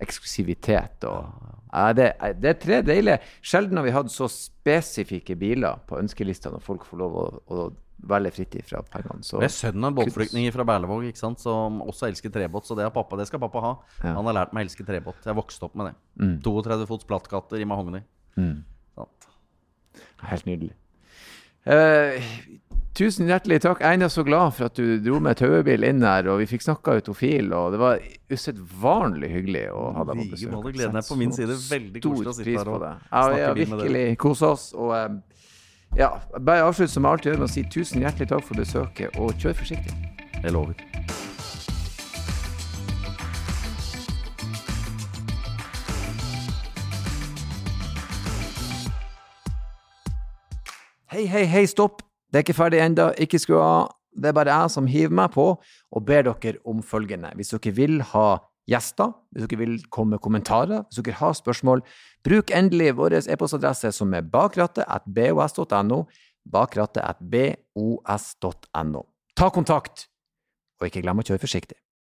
eksklusivitet og ja, det, det, er tre deilige. Sjelden har vi hatt så spesifikke biler på ønskelista når folk får lov å, å velge fritt fra pengene. Så. Det er sønnen av en båtflyktning fra Berlevåg som også elsker trebåt. Så det pappa. Det skal pappa ha. Ja. Han har lært meg å elske trebåt. Jeg vokste opp med det. Mm. 32 fots plattkatter i mahogni. Mm. Helt nydelig. Uh, Tusen hjertelig takk. Jeg er så glad for at du dro med taubil inn her, og vi fikk snakka autofil, Og det var usedvanlig hyggelig å ha deg på besøk. Måte, gleden er på min side. Veldig koselig å sitte her og ja, snakke ja, virkelig kose oss. Og eh, ja, bare avslutt som jeg alltid gjør med å si tusen hjertelig takk for besøket, og kjør forsiktig. Jeg lover. Hei, hei, hei, stopp! Det er ikke ferdig ennå, ikke skru av. Det er bare jeg som hiver meg på og ber dere om følgende. Hvis dere vil ha gjester, hvis dere vil komme med kommentarer, hvis dere har spørsmål, bruk endelig vår e-postadresse som er bakrattet at bos.no, bakrattet at bos.no. Ta kontakt, og ikke glem å kjøre forsiktig.